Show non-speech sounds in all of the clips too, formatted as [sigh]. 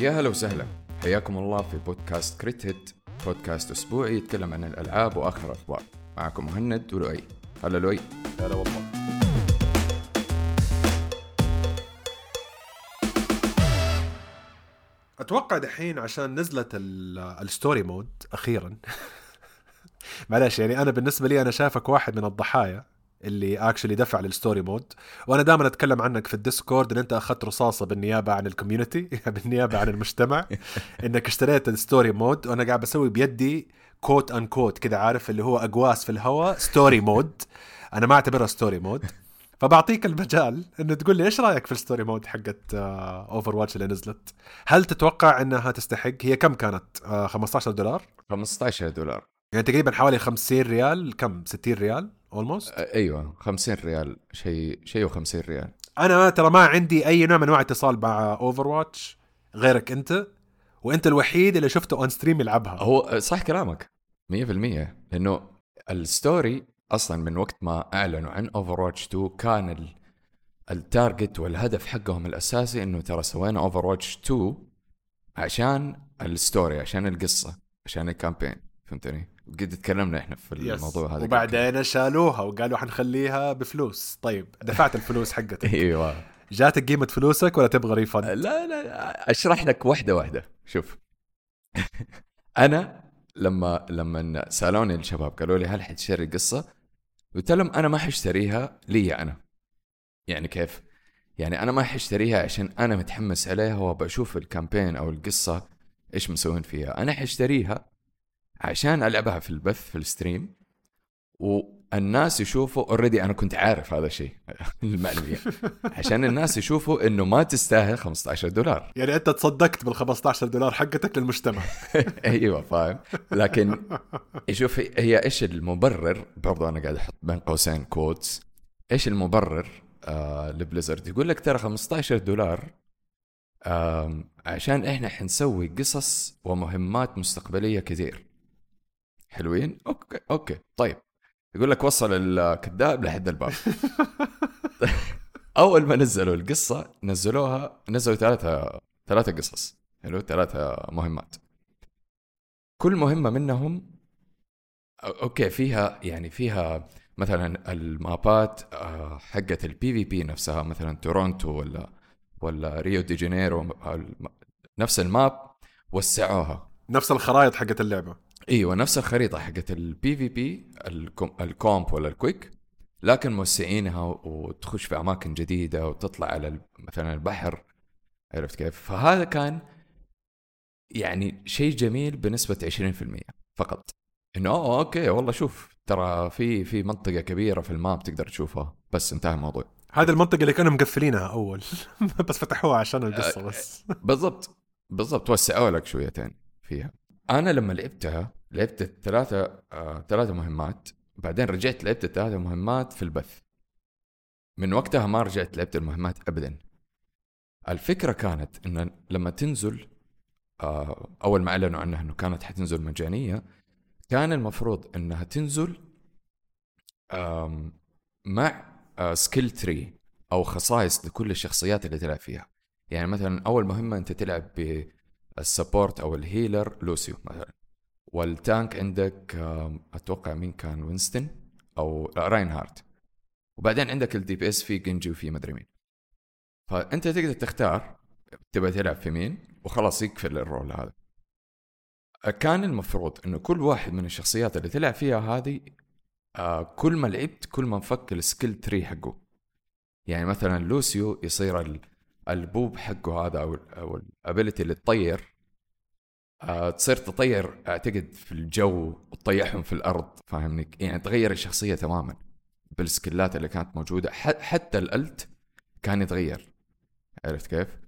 يا هلا وسهلا. حياكم الله في بودكاست Crit Hit. بودكاست أسبوعي يتكلم عن الألعاب وآخر الأخبار. معكم مهند ولؤي. هلا لؤي. هلا والله. أتوقع دحين عشان نزلت ال- ال story mode أخيرا. [laughs] معلش يعني أنا بالنسبة لي أنا شايفك واحد من الضحايا. اللي actually دفع لل story mode وأنا دائما أتكلم عنك في ال Discord إن أنت أخذت رصاصة بالنيابة عن ال community [laughs] بالنيابة عن المجتمع. [laughs] إنك اشتريت ال story mode وأنا قاعد بسوي بيدي quote unquote كذا عارف؟ اللي هو أقواس في الهواء story mode [laughs] أنا ما اعتبرها story mode فبعطيك المجال إنه تقول لي إيش رأيك في ال story mode حقت Overwatch اللي نزلت؟ هل تتوقع إنها تستحق؟ هي كم كانت؟ آه 15 دولار؟ 15 دولار. يعني تقريبا حوالي 50 ريال كم؟ 60 ريال؟ almost أيوه 50 ريال شيء شيء و50 ريال. أنا ترى ما عندي أي نوع من أنواع اتصال مع Overwatch غيرك أنت وأنت الوحيد اللي شفته on stream يلعبها. هو صح كلامك 100% لأنه ال story أصلا من وقت ما أعلنوا عن Overwatch 2 كان ال- ال target والهدف حقهم الأساسي إنه ترى سوينا Overwatch 2 عشان ال story عشان القصة عشان ال campaign فهمتني؟ قد تكلمنا إحنا في الموضوع هذا وبعدين شالوها وقالوا حنخليها بفلوس. طيب دفعت الفلوس حقتك. [laughs] أيوه جاتك قيمة فلوسك ولا تبغى refund لا لا أشرح لك واحدة واحدة. شوف. [laughs] أنا لما لما سألوني الشباب قالوا لي هل حتشتري القصة؟ قلت لهم أنا ما حشتريها لي أنا. يعني كيف؟ يعني أنا ما حشتريها عشان أنا متحمس عليها وبشوف ال campaign أو القصة إيش مسوين فيها. أنا حشتريها عشان ألعبها في البث في ال stream. والناس يشوفوا already أنا كنت عارف هذا الشيء [laughs] للمعلومية عشان الناس يشوفوا إنه ما تستاهل 15 دولار. يعني أنت تصدقت بال 15 دولار حقتك للمجتمع. [laughs] أيوه فاهم. لكن شوف هي- إيش المبرر؟ برضو أنا قاعد أحط بين قوسين quotes إيش المبرر؟ آه ل Blizzard. يقول لك ترى 15 دولار آم، عشان إحنا حنسوي قصص ومهمات مستقبلية كثير. حلوين؟ okay okay. طيب يقول لك وصل الكذاب لحد الباب. [laughs] أول ما نزلوا القصة نزلوها نزلوا ثلاثة ثلاثة قصص. حلو ثلاثة مهمات. كل مهمة منهم okay فيها يعني فيها مثلا المابات آه، حقت ال PvP نفسها مثلا تورونتو ولا ولا ريو دي جانيرو نفس ال map وسعوها. نفس الخرائط حقت اللعبة. إيوه نفس الخريطة حقت ال PvP ال comp ولا ال quick لكن موسعينها وتخش في أماكن جديدة وتطلع على مثلا البحر. عرفت كيف؟ فهذا كان يعني شيء جميل بنسبة 20% فقط. إنه أوه okay والله شوف ترى في في منطقة كبيرة في ال map تقدر تشوفها بس انتهى الموضوع. هذه المنطقة اللي كانوا مقفلينها أول [laughs] بس فتحوها عشان القصة بس. بالضبط بالضبط وسعوا لك شويتين فيها. أنا لما لعبتها لعبت الثلاثة آه، ثلاثة مهمات بعدين رجعت لعبت الثلاثة مهمات في البث. من وقتها ما رجعت لعبت المهمات ابدا. الفكرة كانت إن لما تنزل آه، أول ما أعلنوا عنها إنه كانت حتنزل مجانية كان المفروض إنها تنزل مع skill tree أو خصائص لكل الشخصيات اللي تلعب فيها. يعني مثلا أول مهمة أنت تلعب بال support أو ال healer Lucio مثلا. وال tank عندك أتوقع مين كان Winston أو Reinhardt وبعدين عندك ال DPS في Genji وفي مدري مين. فأنت تقدر تختار تبغى تلعب في مين وخلاص يقفل ال role هذا. كان المفروض إنه كل واحد من الشخصيات اللي تلعب فيها هذه آه كل ما لعبت كل ما انفك ال skill tree حقه. يعني مثلا Lucio يصير ال- ال boop حقه هذا أو ال ability اللي تطير. تصير تطير اعتقد في الجو وتطيحهم في الأرض فاهمني؟ يعني تغير الشخصية تماما بالسكيلات اللي كانت موجودة حتى الألت كان يتغير. عرفت كيف؟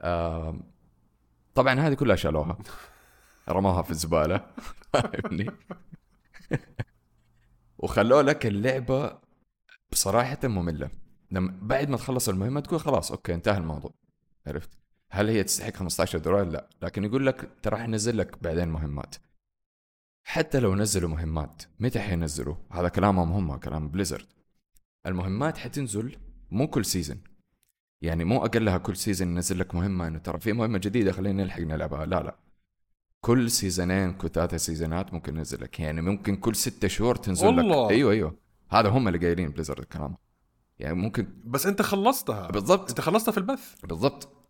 آه طبعا هذه كلها شالوها. رموها في الزبالة [laughs] فاهمني؟ [laughs] وخلوا لك اللعبة بصراحة مملة. لما بعد ما تخلص المهمة تقول خلاص أوكي انتهى الموضوع. عرفت؟ هل هي تستحق 15 دولار؟ لا. لكن يقول لك ترى حنزل لك بعدين مهمات. حتى لو نزلوا مهمات متى حينزلوا؟ هذا كلامهم هم كلام Blizzard المهمات حتنزل مو كل season يعني مو أقلها كل season ينزل لك مهمة إنه ترى في مهمة جديدة خلينا نلحق نلعبها. لا لا. كل سيزونين كل ثلاثة سيزونات ممكن ينزل لك. يعني ممكن كل ستة شهور تنزل والله. لك أيوه أيوه. هذا هم اللي قايلين Blizzard الكلام. يعني ممكن بس أنت خلصتها. بالضبط. أنت خلصتها في البث. بالضبط.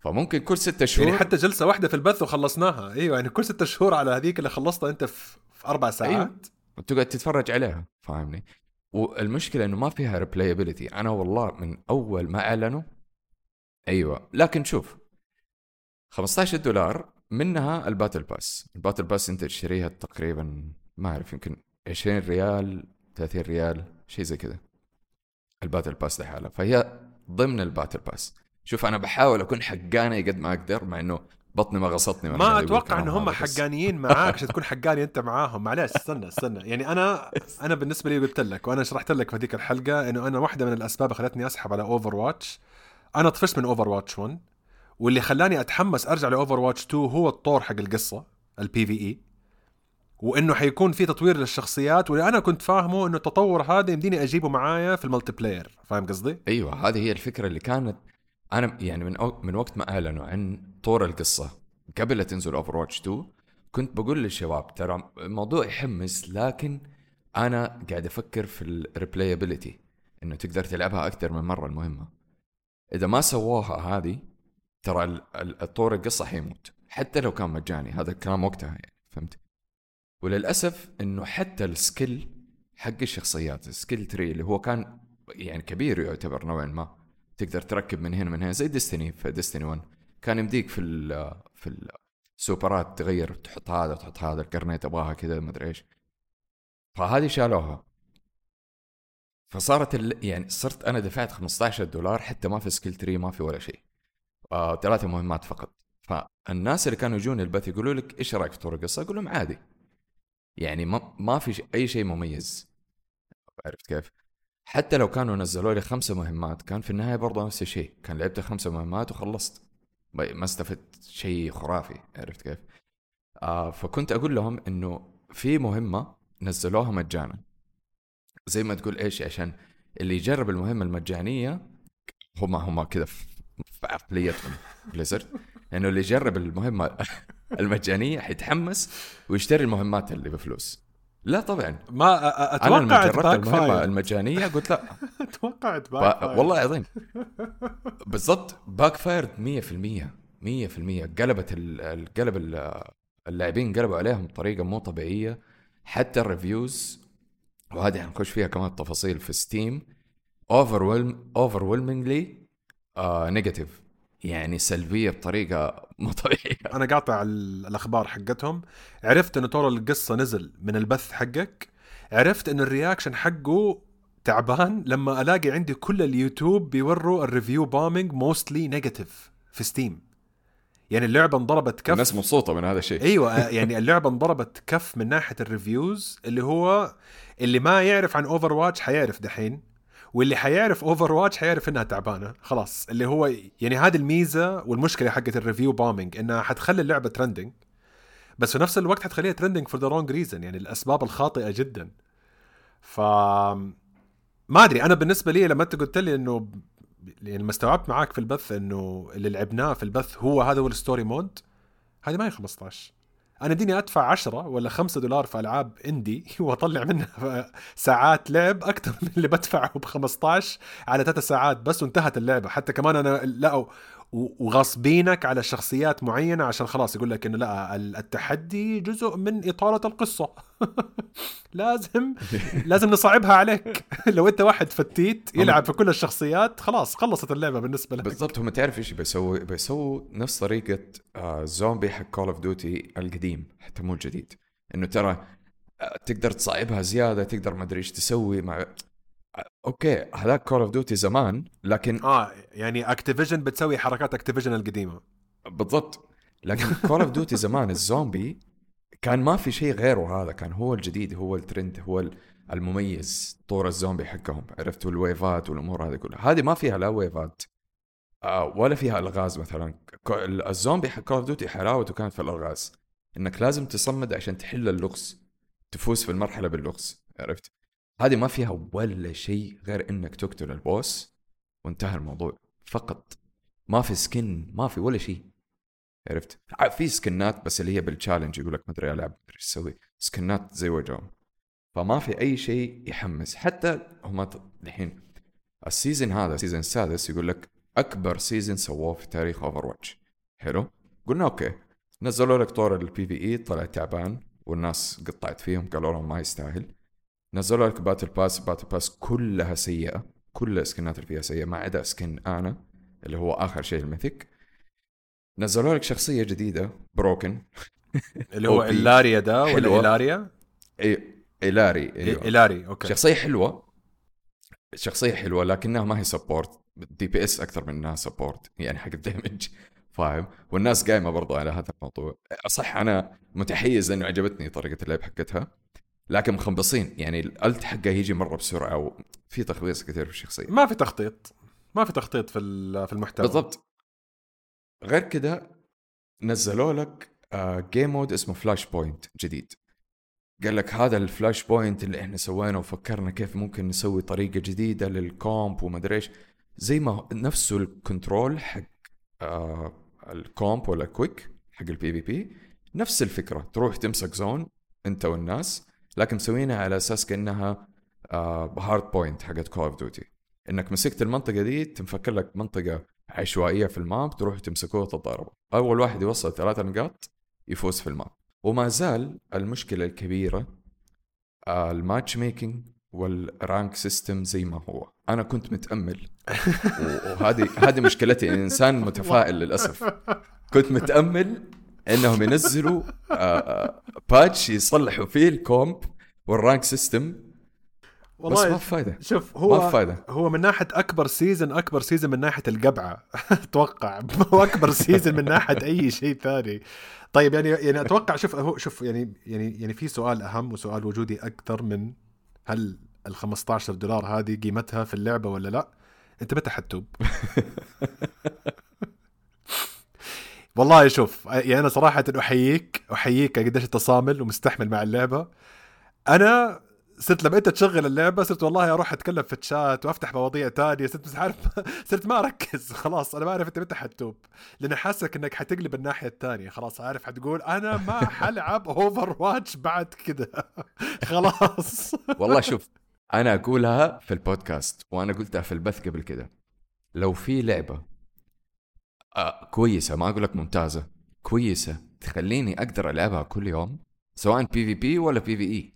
فممكن كل ستة شهور يعني حتى جلسة واحدة في البث وخلصناها. أيوه يعني كل ستة شهور على هذيك اللي خلصتها أنت في, في أربع ساعات. أيوة. وتقعد تتفرج عليها فاهمني؟ والمشكلة إنه ما فيها replayability أنا والله من أول ما أعلنوا أيوه. لكن شوف 15 دولار منها ال battle pass. ال battle pass أنت تشتريها تقريبا ما أعرف يمكن 20 ريال 30 ريال شيء زي كذا. ال battle pass لحالها. فهي ضمن ال battle pass. شوف أنا بحاول أكون حقاني قد ما أقدر مع إنه بطني ما غصتني ما أتوقع ان هم حقانيين [laughs] معاك عشان تكون حقاني أنت معاهم. معلش استنى استنى. يعني أنا أنا بالنسبة لي قلت لك وأنا شرحت لك في هذيك الحلقة إنه أنا واحدة من الأسباب خلتني أسحب على اوفر واتش أنا طفشت من Overwatch 1 واللي خلاني أتحمس أرجع ل Overwatch 2 هو الطور حق القصة ال PvE وإنه حيكون في تطوير للشخصيات واللي أنا كنت فاهمه إنه التطور هذا يمديني أجيبه معايا في ال multiplayer فاهم قصدي؟ أيوه هذه هي الفكرة اللي كانت أنا يعني من أو من وقت ما أعلنوا عن طور القصة قبل لا تنزل Overwatch 2 كنت بقول للشباب ترى الموضوع يحمس لكن أنا قاعد أفكر في ال replayability إنه تقدر تلعبها أكثر من مرة المهمة. إذا ما سووها هذه ترى ال- ال- الطور القصة حيموت حتى لو كان مجاني هذا الكلام وقتها يعني فهمت؟ وللأسف إنه حتى ال skill حق الشخصيات ال skill tree اللي هو كان يعني كبير يعتبر نوعا ما تقدر تركب من هنا من هنا زي Destiny في Destiny 1 كان يمديك في ال في السوبرات تغير تحط هذا تحط هذا ال grenade أبغاها كذا ما أدري إيش فهذه شالوها فصارت. يعني صرت أنا دفعت 15 دولار حتى ما في skill tree ما في ولا شيء آه، ثلاثة مهمات فقط فالناس اللي كانوا يجون البث يقولوا لك إيش رأيك في طور القصة؟ أقول لهم عادي يعني ما ما في أي شيء مميز عرفت كيف؟ حتى لو كانوا نزلوا لي خمسة مهمات كان في النهاية برضه نفس الشيء. كان لعبت خمسة مهمات وخلصت. ما استفدت شيء خرافي عرفت كيف؟ آه فكنت أقول لهم إنه في مهمة نزلوها مجانا. زي ما تقول إيش؟ عشان اللي يجرب المهمة المجانية هم هم كذا في عقليتهم Blizzard إنه اللي يجرب المهمة [laughs] المجانية حيتحمس ويشتري المهمات اللي بفلوس. لا طبعا. ما أ- أنا أتوقع جربت المهمة fire المجانية قلت لا. [laughs] أتوقع ب... backfire والله العظيم بالضبط. backfired 100% 100% قلبت قلب ال- اللاعبين قلبوا عليهم بطريقة مو طبيعية. حتى ال reviews وهذه حنخش فيها كمان تفاصيل في Steam over over negative يعني سلبية بطريقة [laughs] مو طبيعية. أنا قاطع ال- الأخبار حقتهم. عرفت انه طور القصة نزل من البث حقك. عرفت انه ال reaction حقه تعبان لما ألاقي عندي كل اليوتيوب بيوروا ال review bombing mostly negative في Steam يعني اللعبة انضربت كف. الناس مبسوطة من هذا الشيء. أيوه آه، [laughs] يعني اللعبة انضربت كف من ناحية ال reviews اللي هو اللي ما يعرف عن Overwatch حيعرف دحين. واللي حيعرف Overwatch حيعرف إنها تعبانة. خلاص اللي هو يعني هذه الميزة والمشكلة حقت ال review bombing إنها حتخلي اللعبة trending بس في نفس الوقت حتخليها trending for the wrong reason يعني الأسباب الخاطئة جدا. ف ما أدري أنا بالنسبة لي لما أنت قلت لي إنه يعني لما استوعبت معاك في البث إنه اللي لعبناه في البث هو هذا هو ال story mode هذه ما هي 15 أنا اديني أدفع 10 ولا 5 دولار في ألعاب إندي [laughs] وأطلع منها ساعات لعب أكثر من اللي بدفعه ب 15 على 3 ساعات بس وانتهت اللعبة. حتى كمان أنا لا و- وغاصبينك على شخصيات معينة عشان خلاص يقول لك إنه لا التحدي جزء من إطالة القصة. [laughs] لازم لازم نصعبها عليك. [laughs] لو أنت واحد فتيت يلعب في كل الشخصيات خلاص خلصت اللعبة بالنسبة لك. بالضبط. هم تعرف إيش بيسوي بيسووا نفس طريقة آه زومبي حق Call of Duty القديم حتى مو الجديد. إنه ترى آه، تقدر تصعبها زيادة تقدر ما أدري إيش تسوي مع آه، أوكي هذاك Call of Duty زمان لكن آه يعني Activision بتسوي حركات Activision القديمة. بالضبط. لكن Call of Duty زمان [laughs] الزومبي كان ما في شيء غيره هذا كان هو الجديد هو الترند هو المميز طور الزومبي حقهم عرفتوا الويفات والأمور هذه كلها. هذه ما فيها لا ويفات آه ولا فيها ألغاز مثلا. الزومبي حق Call of Duty حلاوته كانت في الألغاز إنك لازم تصمد عشان تحل اللغز تفوز في المرحلة باللغز عرفت؟ هذه ما فيها ولا شيء غير إنك تقتل ال boss وانتهى الموضوع. فقط. ما في skin ما في ولا شيء. عرفت؟ في سكنات بس اللي هي بال challenge يقول لك ما أدري العب مدري إيش تسوي. سكنات زي وجههم. فما في أي شيء يحمس. حتى هم الحين ال season هذا السيزون السادس يقول لك أكبر season سووه في تاريخ Overwatch حلو؟ قلنا okay. نزلوا لك طور ال PvE طلع تعبان والناس قطعت فيهم قالوا لهم ما يستاهل. نزلوا لك battle pass battle pass كلها سيئة كل ال skinات اللي فيها سيئة ما عدا skin أنا اللي هو آخر شيء ال mythic. نزلوا لك شخصية جديدة broken [laughs] اللي هو OP. Illari ده ولا حلوة. Illari؟ إي Illari أيوه. Illari okay. شخصية حلوة. شخصية حلوة لكنها ما هي support DPS أكثر من إنها support يعني حق ال damage. [laughs] فاهم؟ والناس قايمة برضو على هذا الموضوع. صح أنا متحيز لأنه عجبتني طريقة اللعب حقتها. لكن مخبصين يعني ال ult حقه يجي مرة بسرعة وفي تخبيص كثير في الشخصية. ما في تخطيط. ما في تخطيط في في المحتوى. بالضبط. غير كده نزلوا لك game mode اسمه Flashpoint جديد. قال لك هذا ال Flashpoint اللي إحنا سويناه وفكرنا كيف ممكن نسوي طريقة جديدة لل comp وما أدري إيش. زي ما نفسه ال control حق آه ال comp ولا quick حق ال PvP نفس الفكرة. تروح تمسك zone أنت والناس. لكن مسوينها على أساس كأنها آه Hardpoint حقت Call of Duty إنك مسكت المنطقة دي تنفك لك منطقة عشوائية في ال map تروح تمسكوها وتتضاربوا أول واحد يوصل ثلاثة نقاط يفوز في ال map. وما زال المشكلة الكبيرة آه، ال matchmaking وال rank system زي ما هو. أنا كنت متأمل. [laughs] وهذه هذه مشكلتي. إنسان متفائل للأسف. كنت متأمل إنهم ينزلوا آه، آه، patch يصلحوا فيه ال comp وال rank system بس ما في فايدة. شوف ما هو في فايدة. هو من ناحية أكبر season أكبر season من ناحية القبعة. [laughs] أتوقع. هو اكبر season من ناحية أي شيء ثاني. طيب يعني يعني أتوقع شوف هو شوف يعني يعني يعني في سؤال أهم وسؤال وجودي أكثر من هل ال 15 دولار هذه قيمتها في اللعبة ولا لا؟ أنت متى حتتوب؟ [laughs] والله شوف يعني أنا صراحة أحييك أحييك قديش أنت صامل ومستحمل مع اللعبة. أنا صرت لما أنت تشغل اللعبة صرت والله أروح أتكلم في الشات وأفتح مواضيع تانية صرت مش عارف [laughs] صرت ما أركز خلاص أنا ما أعرف أنت متى حتتوب لأن حاسك إنك حتقلب الناحية الثانية خلاص عارف حتقول أنا ما [laughs] حلعب Overwatch بعد كده. [laughs] خلاص. والله شوف أنا أقولها في البودكاست وأنا قلتها في البث قبل كده. لو في لعبة آه كويسة ما أقول لك ممتازة. كويسة. تخليني أقدر ألعبها كل يوم سواء PvP ولا PvE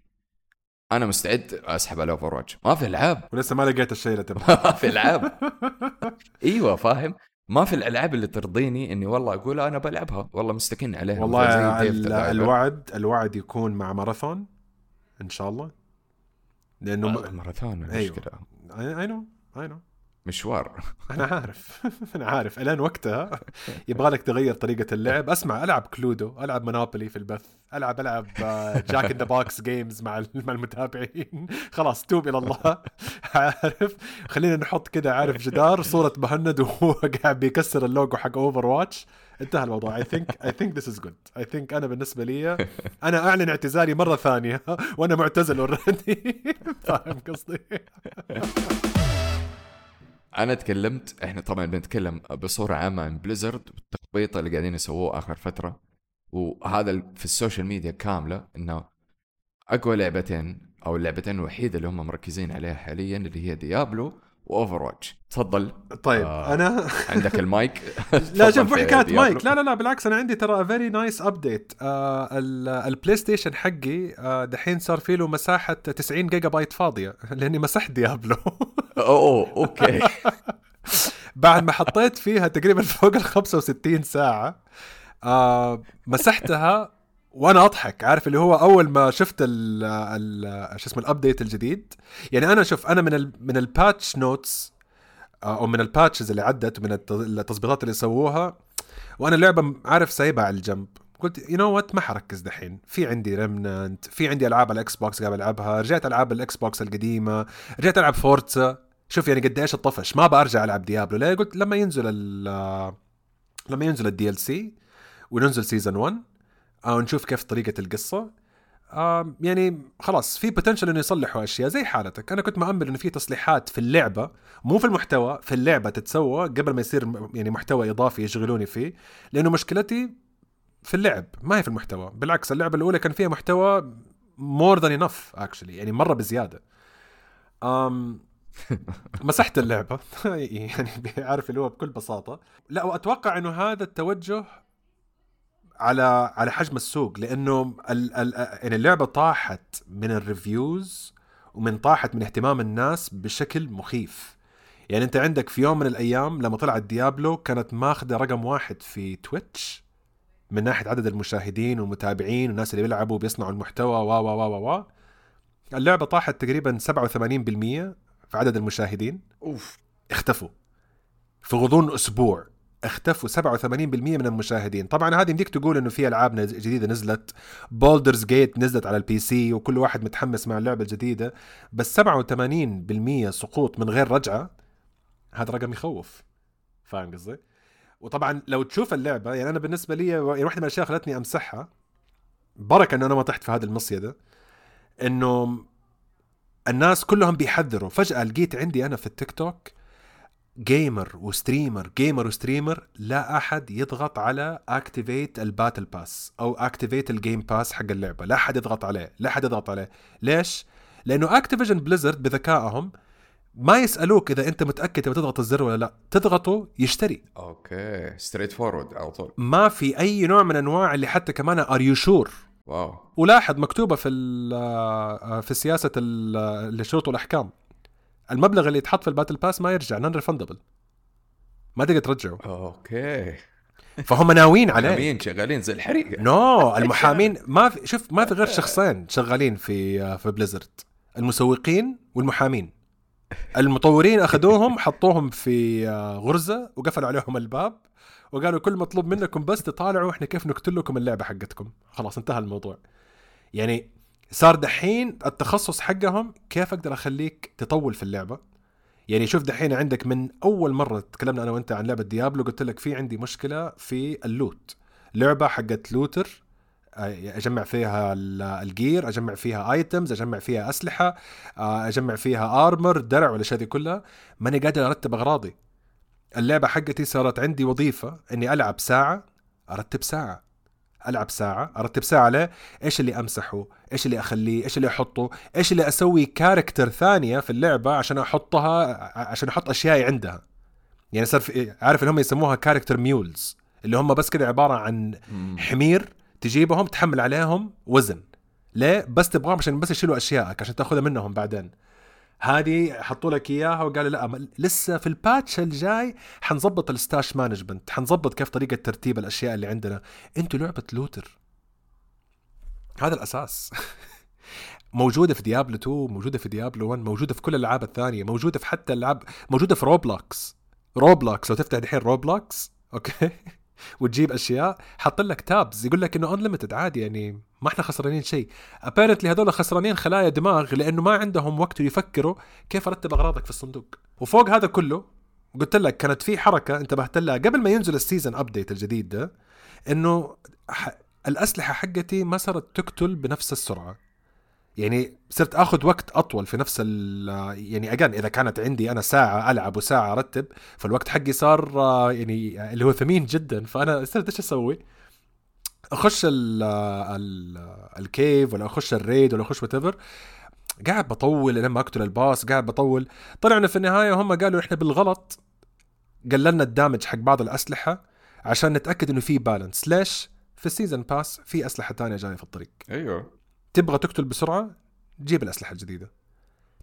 أنا مستعد أسحب على Overwatch ما في ألعاب. [laughs] ولسه ما لقيت الشيء اللي تبغاه. ما في ألعاب. [laughs] إيوه فاهم. ما في الألعاب اللي ترضيني إني والله أقول أنا بلعبها. والله مستكن عليها والله زي ال-. الوعد الوعد يكون مع ماراثون إن شاء الله. لأنه آه، م... ماراثون. المشكلة اي نو اي نو مشوار. [laughs] أنا عارف. [laughs] أنا عارف. الآن وقتها يبغى لك تغير طريقة اللعب. أسمع ألعب Cluedo. ألعب Monopoly في البث. ألعب ألعب Jackbox games مع مع المتابعين. [laughs] خلاص توب إلى الله. عارف؟ خلينا نحط كذا عارف جدار صورة مهند وهو قاعد بيكسر اللوجو حق Overwatch انتهى الموضوع. I think I think this is good I think أنا بالنسبة لي أنا أعلن اعتزالي مرة ثانية. وأنا معتزل already فاهم قصدي؟ أنا تكلمت إحنا طبعا بنتكلم بصورة عامة عن Blizzard والتخبيط اللي قاعدين يسووه آخر فترة. وهذا في ال social media كاملة إنه أقوى لعبتين أو اللعبتين الوحيدة اللي هم مركزين عليها حاليا اللي هي Diablo و Overwatch تفضل. طيب آه. أنا [laughs] عندك المايك؟ [laughs] لا شوف مو في حكاية. مايك. لا لا لا بالعكس أنا عندي ترى very nice update ال PlayStation حقي آه، دحين صار فيه له مساحة 90 جيجا بايت فاضية [laughs] لأني مسحت Diablo. أوه okay. بعد ما حطيت فيها تقريبا فوق ال 65 ساعة آه مسحتها وأنا اضحك عارف اللي هو اول ما شفت ال ال شو اسمه ال update الجديد يعني أنا شوف أنا من ال من ال patch notes أو من ال patches اللي عدت ومن الت- التظبيطات اللي سووها وأنا اللعبه عارف سايبها على الجنب. قلت you know what ما حركز دحين. في عندي Remnant في عندي ألعاب على ال Xbox قاعد ألعبها رجعت ألعاب ال Xbox القديمة رجعت ألعب Forza شوف يعني قد إيش الطفش. ما برجع ألعب Diablo ليه؟ قلت لما ينزل لما ينزل ال DLC وننزل season 1 أو نشوف كيف طريقة القصة. آه يعني خلاص في potential إنه يصلحوا أشياء زي حالتك. أنا كنت مأمل إنه في تصليحات في اللعبة مو في المحتوى في اللعبة تتسوى قبل ما يصير يعني محتوى إضافي يشغلوني فيه لأنه مشكلتي في اللعب ما هي في المحتوى. بالعكس اللعبة الأولى كان فيها محتوى more than enough actually يعني مرة بزيادة. أم [laughs] مسحت اللعبة. [laughs] يعني عارف اللي هو بكل بساطة. لا وأتوقع إنه هذا التوجه على على حجم السوق لأنه يعني اللعبة طاحت من ال reviews ومن طاحت من اهتمام الناس بشكل مخيف. يعني أنت عندك في يوم من الأيام لما طلعت Diablo كانت ماخذة رقم واحد في Twitch من ناحية عدد المشاهدين والمتابعين والناس اللي بيلعبوا وبيصنعوا المحتوى و و و و اللعبة طاحت تقريبا 87% في عدد المشاهدين. أوف. اختفوا. في غضون أسبوع. اختفوا 87% من المشاهدين. طبعا هذه يمديك تقول إنه في ألعاب جديدة نزلت. Baldur's Gate نزلت على ال PC وكل واحد متحمس مع اللعبة الجديدة. بس 87% سقوط من غير رجعة هذا رقم يخوف. فاهم قصدي؟ وطبعا لو تشوف اللعبة يعني أنا بالنسبة لي يعني واحدة من الأشياء خلتني أمسحها. بركة إنه أنا ما طحت في هذه المصيدة. إنه الناس كلهم بيحذروا. فجأة لقيت عندي أنا في التيك توك gamer و streamer gamer و streamer لا أحد يضغط على activate ال battle pass أو activate ال game pass حق اللعبة. لا أحد يضغط عليه لا أحد يضغط عليه. ليش؟ لأنه Activision Blizzard بذكائهم ما يسألوك إذا أنت متأكد تبغى تضغط الزر ولا لا. تضغطه يشتري. okay straightforward على طول. ما في أي نوع من أنواع اللي حتى كمان are you sure واو. ولاحظ مكتوبة في ال- في سياسة ال- الشروط والاحكام المبلغ اللي يتحط في ال battle pass ما يرجع non-refundable ما تقدر ترجعه. okay. فهم ناويين عليه. محامين شغالين زي الحريقه no المحامين ما في شوف ما في غير شخصين شغالين في في Blizzard المسوقين والمحامين. المطورين أخذوهم حطوهم في غرزة وقفلوا عليهم الباب وقالوا كل مطلوب منكم بس تطالعوا إحنا كيف نقتل لكم اللعبة حقتكم؟ خلاص انتهى الموضوع. يعني صار دحين التخصص حقهم كيف أقدر أخليك تطول في اللعبة؟ يعني شوف دحين عندك من أول مرة تكلمنا أنا وأنت عن لعبة ديابلو قلت لك في عندي مشكلة في اللوت. لعبة حقت لوتر أجمع فيها ال- ال gear أجمع فيها items أجمع فيها أسلحة آه، أجمع فيها armor درع والاشياء دي كلها. ماني قادر أرتب أغراضي. اللعبة حقتي صارت عندي وظيفة إني ألعب ساعة أرتب ساعة. ألعب ساعة أرتب ساعة ليه إيش اللي أمسحه؟ إيش اللي أخليه؟ إيش اللي أحطه؟ إيش اللي أسوي character ثانية في اللعبة عشان أحطها عشان أحط اشيائي عندها؟ يعني صار عارف اللي هم يسموها character mules اللي هم بس كده عبارة عن. حمير تجيبهم تحمل عليهم وزن. ليه؟ بس تبغاهم عشان بس يشيلوا اشيائك عشان تأخذها منهم بعدين. هذه حطوا لك إياها وقالوا لا لسه في ال patch الجاي حنظبط ال stash management حنظبط كيف طريقة ترتيب الأشياء اللي عندنا. أنتوا لعبة looter. هذا الأساس. [laughs] موجودة في ديابلو 2 موجودة في ديابلو 1 موجودة في كل الألعاب الثانية موجودة في حتى الالعاب موجودة في روبلوكس. روبلوكس لو تفتح دحين روبلوكس okay؟ [laughs] وتجيب أشياء حط لك tabs يقول لك إنه unlimited عادي يعني ما إحنا خسرانين شيء apparently هذول خسرانين خلايا دماغ لأنه ما عندهم وقت يفكروا كيف أرتب أغراضك في الصندوق وفوق هذا كله قلت لك كانت في حركة انتبهت لها قبل ما ينزل ال season update الجديد ده إنه. الأسلحة حقتي ما صارت تقتل بنفس السرعة يعني صرت آخذ وقت أطول في نفس ال يعني again إذا كانت عندي أنا ساعة ألعب وساعة أرتب فالوقت حقي صار آه، يعني اللي هو ثمين جدا. فأنا صرت إيش أسوي؟ أخش ال ال ال cave ولا أخش ال raid ولا أخش what قاعد بطول لما أقتل ال boss قاعد بطول. طلعنا في النهاية هم قالوا إحنا بالغلط. قللنا ال damage حق بعض الأسلحة عشان نتأكد إنه في balance ليش؟ في ال season pass في أسلحة تانية جاية في الطريق. أيوه. تبغى تقتل بسرعة جيب الأسلحة الجديدة.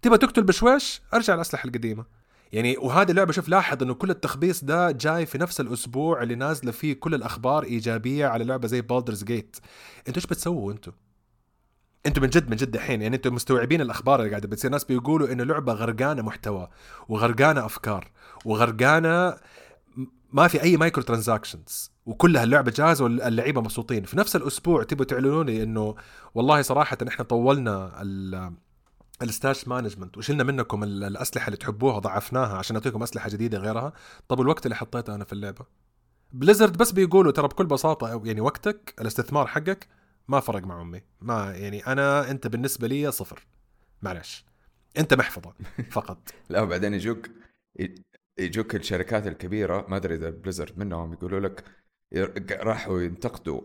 تبغى تقتل بشويش أرجع الأسلحة القديمة. يعني وهذه اللعبة شوف لاحظ إنه كل التخبيص ده جاي في نفس الأسبوع اللي نازلة فيه كل الأخبار إيجابية على لعبة زي Baldur's Gate أنتوا إيش بتسووا أنتوا؟ أنتوا من جد من جد الحين يعني أنتوا مستوعبين الأخبار اللي قاعدة بتصير ناس بيقولوا إنه لعبة غرقانة محتوى وغرقانة أفكار وغرقانة ما في أي micro transactions وكلها اللعبة جاهزة واللعيبة مبسوطين. في نفس الأسبوع تبوا تعلنوا لي إنه والله صراحة إحنا طولنا ال ال stash management. وشلنا منكم ال- الأسلحة اللي تحبوها ضعفناها عشان نعطيكم أسلحة جديدة غيرها. طب الوقت اللي حطيته أنا في اللعبة؟ Blizzard بس بيقولوا ترى بكل بساطة يعني وقتك الاستثمار حقك ما فرق مع أمي. ما يعني أنا أنت بالنسبة لي صفر. معلش أنت محفظة [laughs] فقط. لا وبعدين يجوك يجوك الشركات الكبيرة ما أدري إذا Blizzard منهم يقولوا لك راحوا ينتقدوا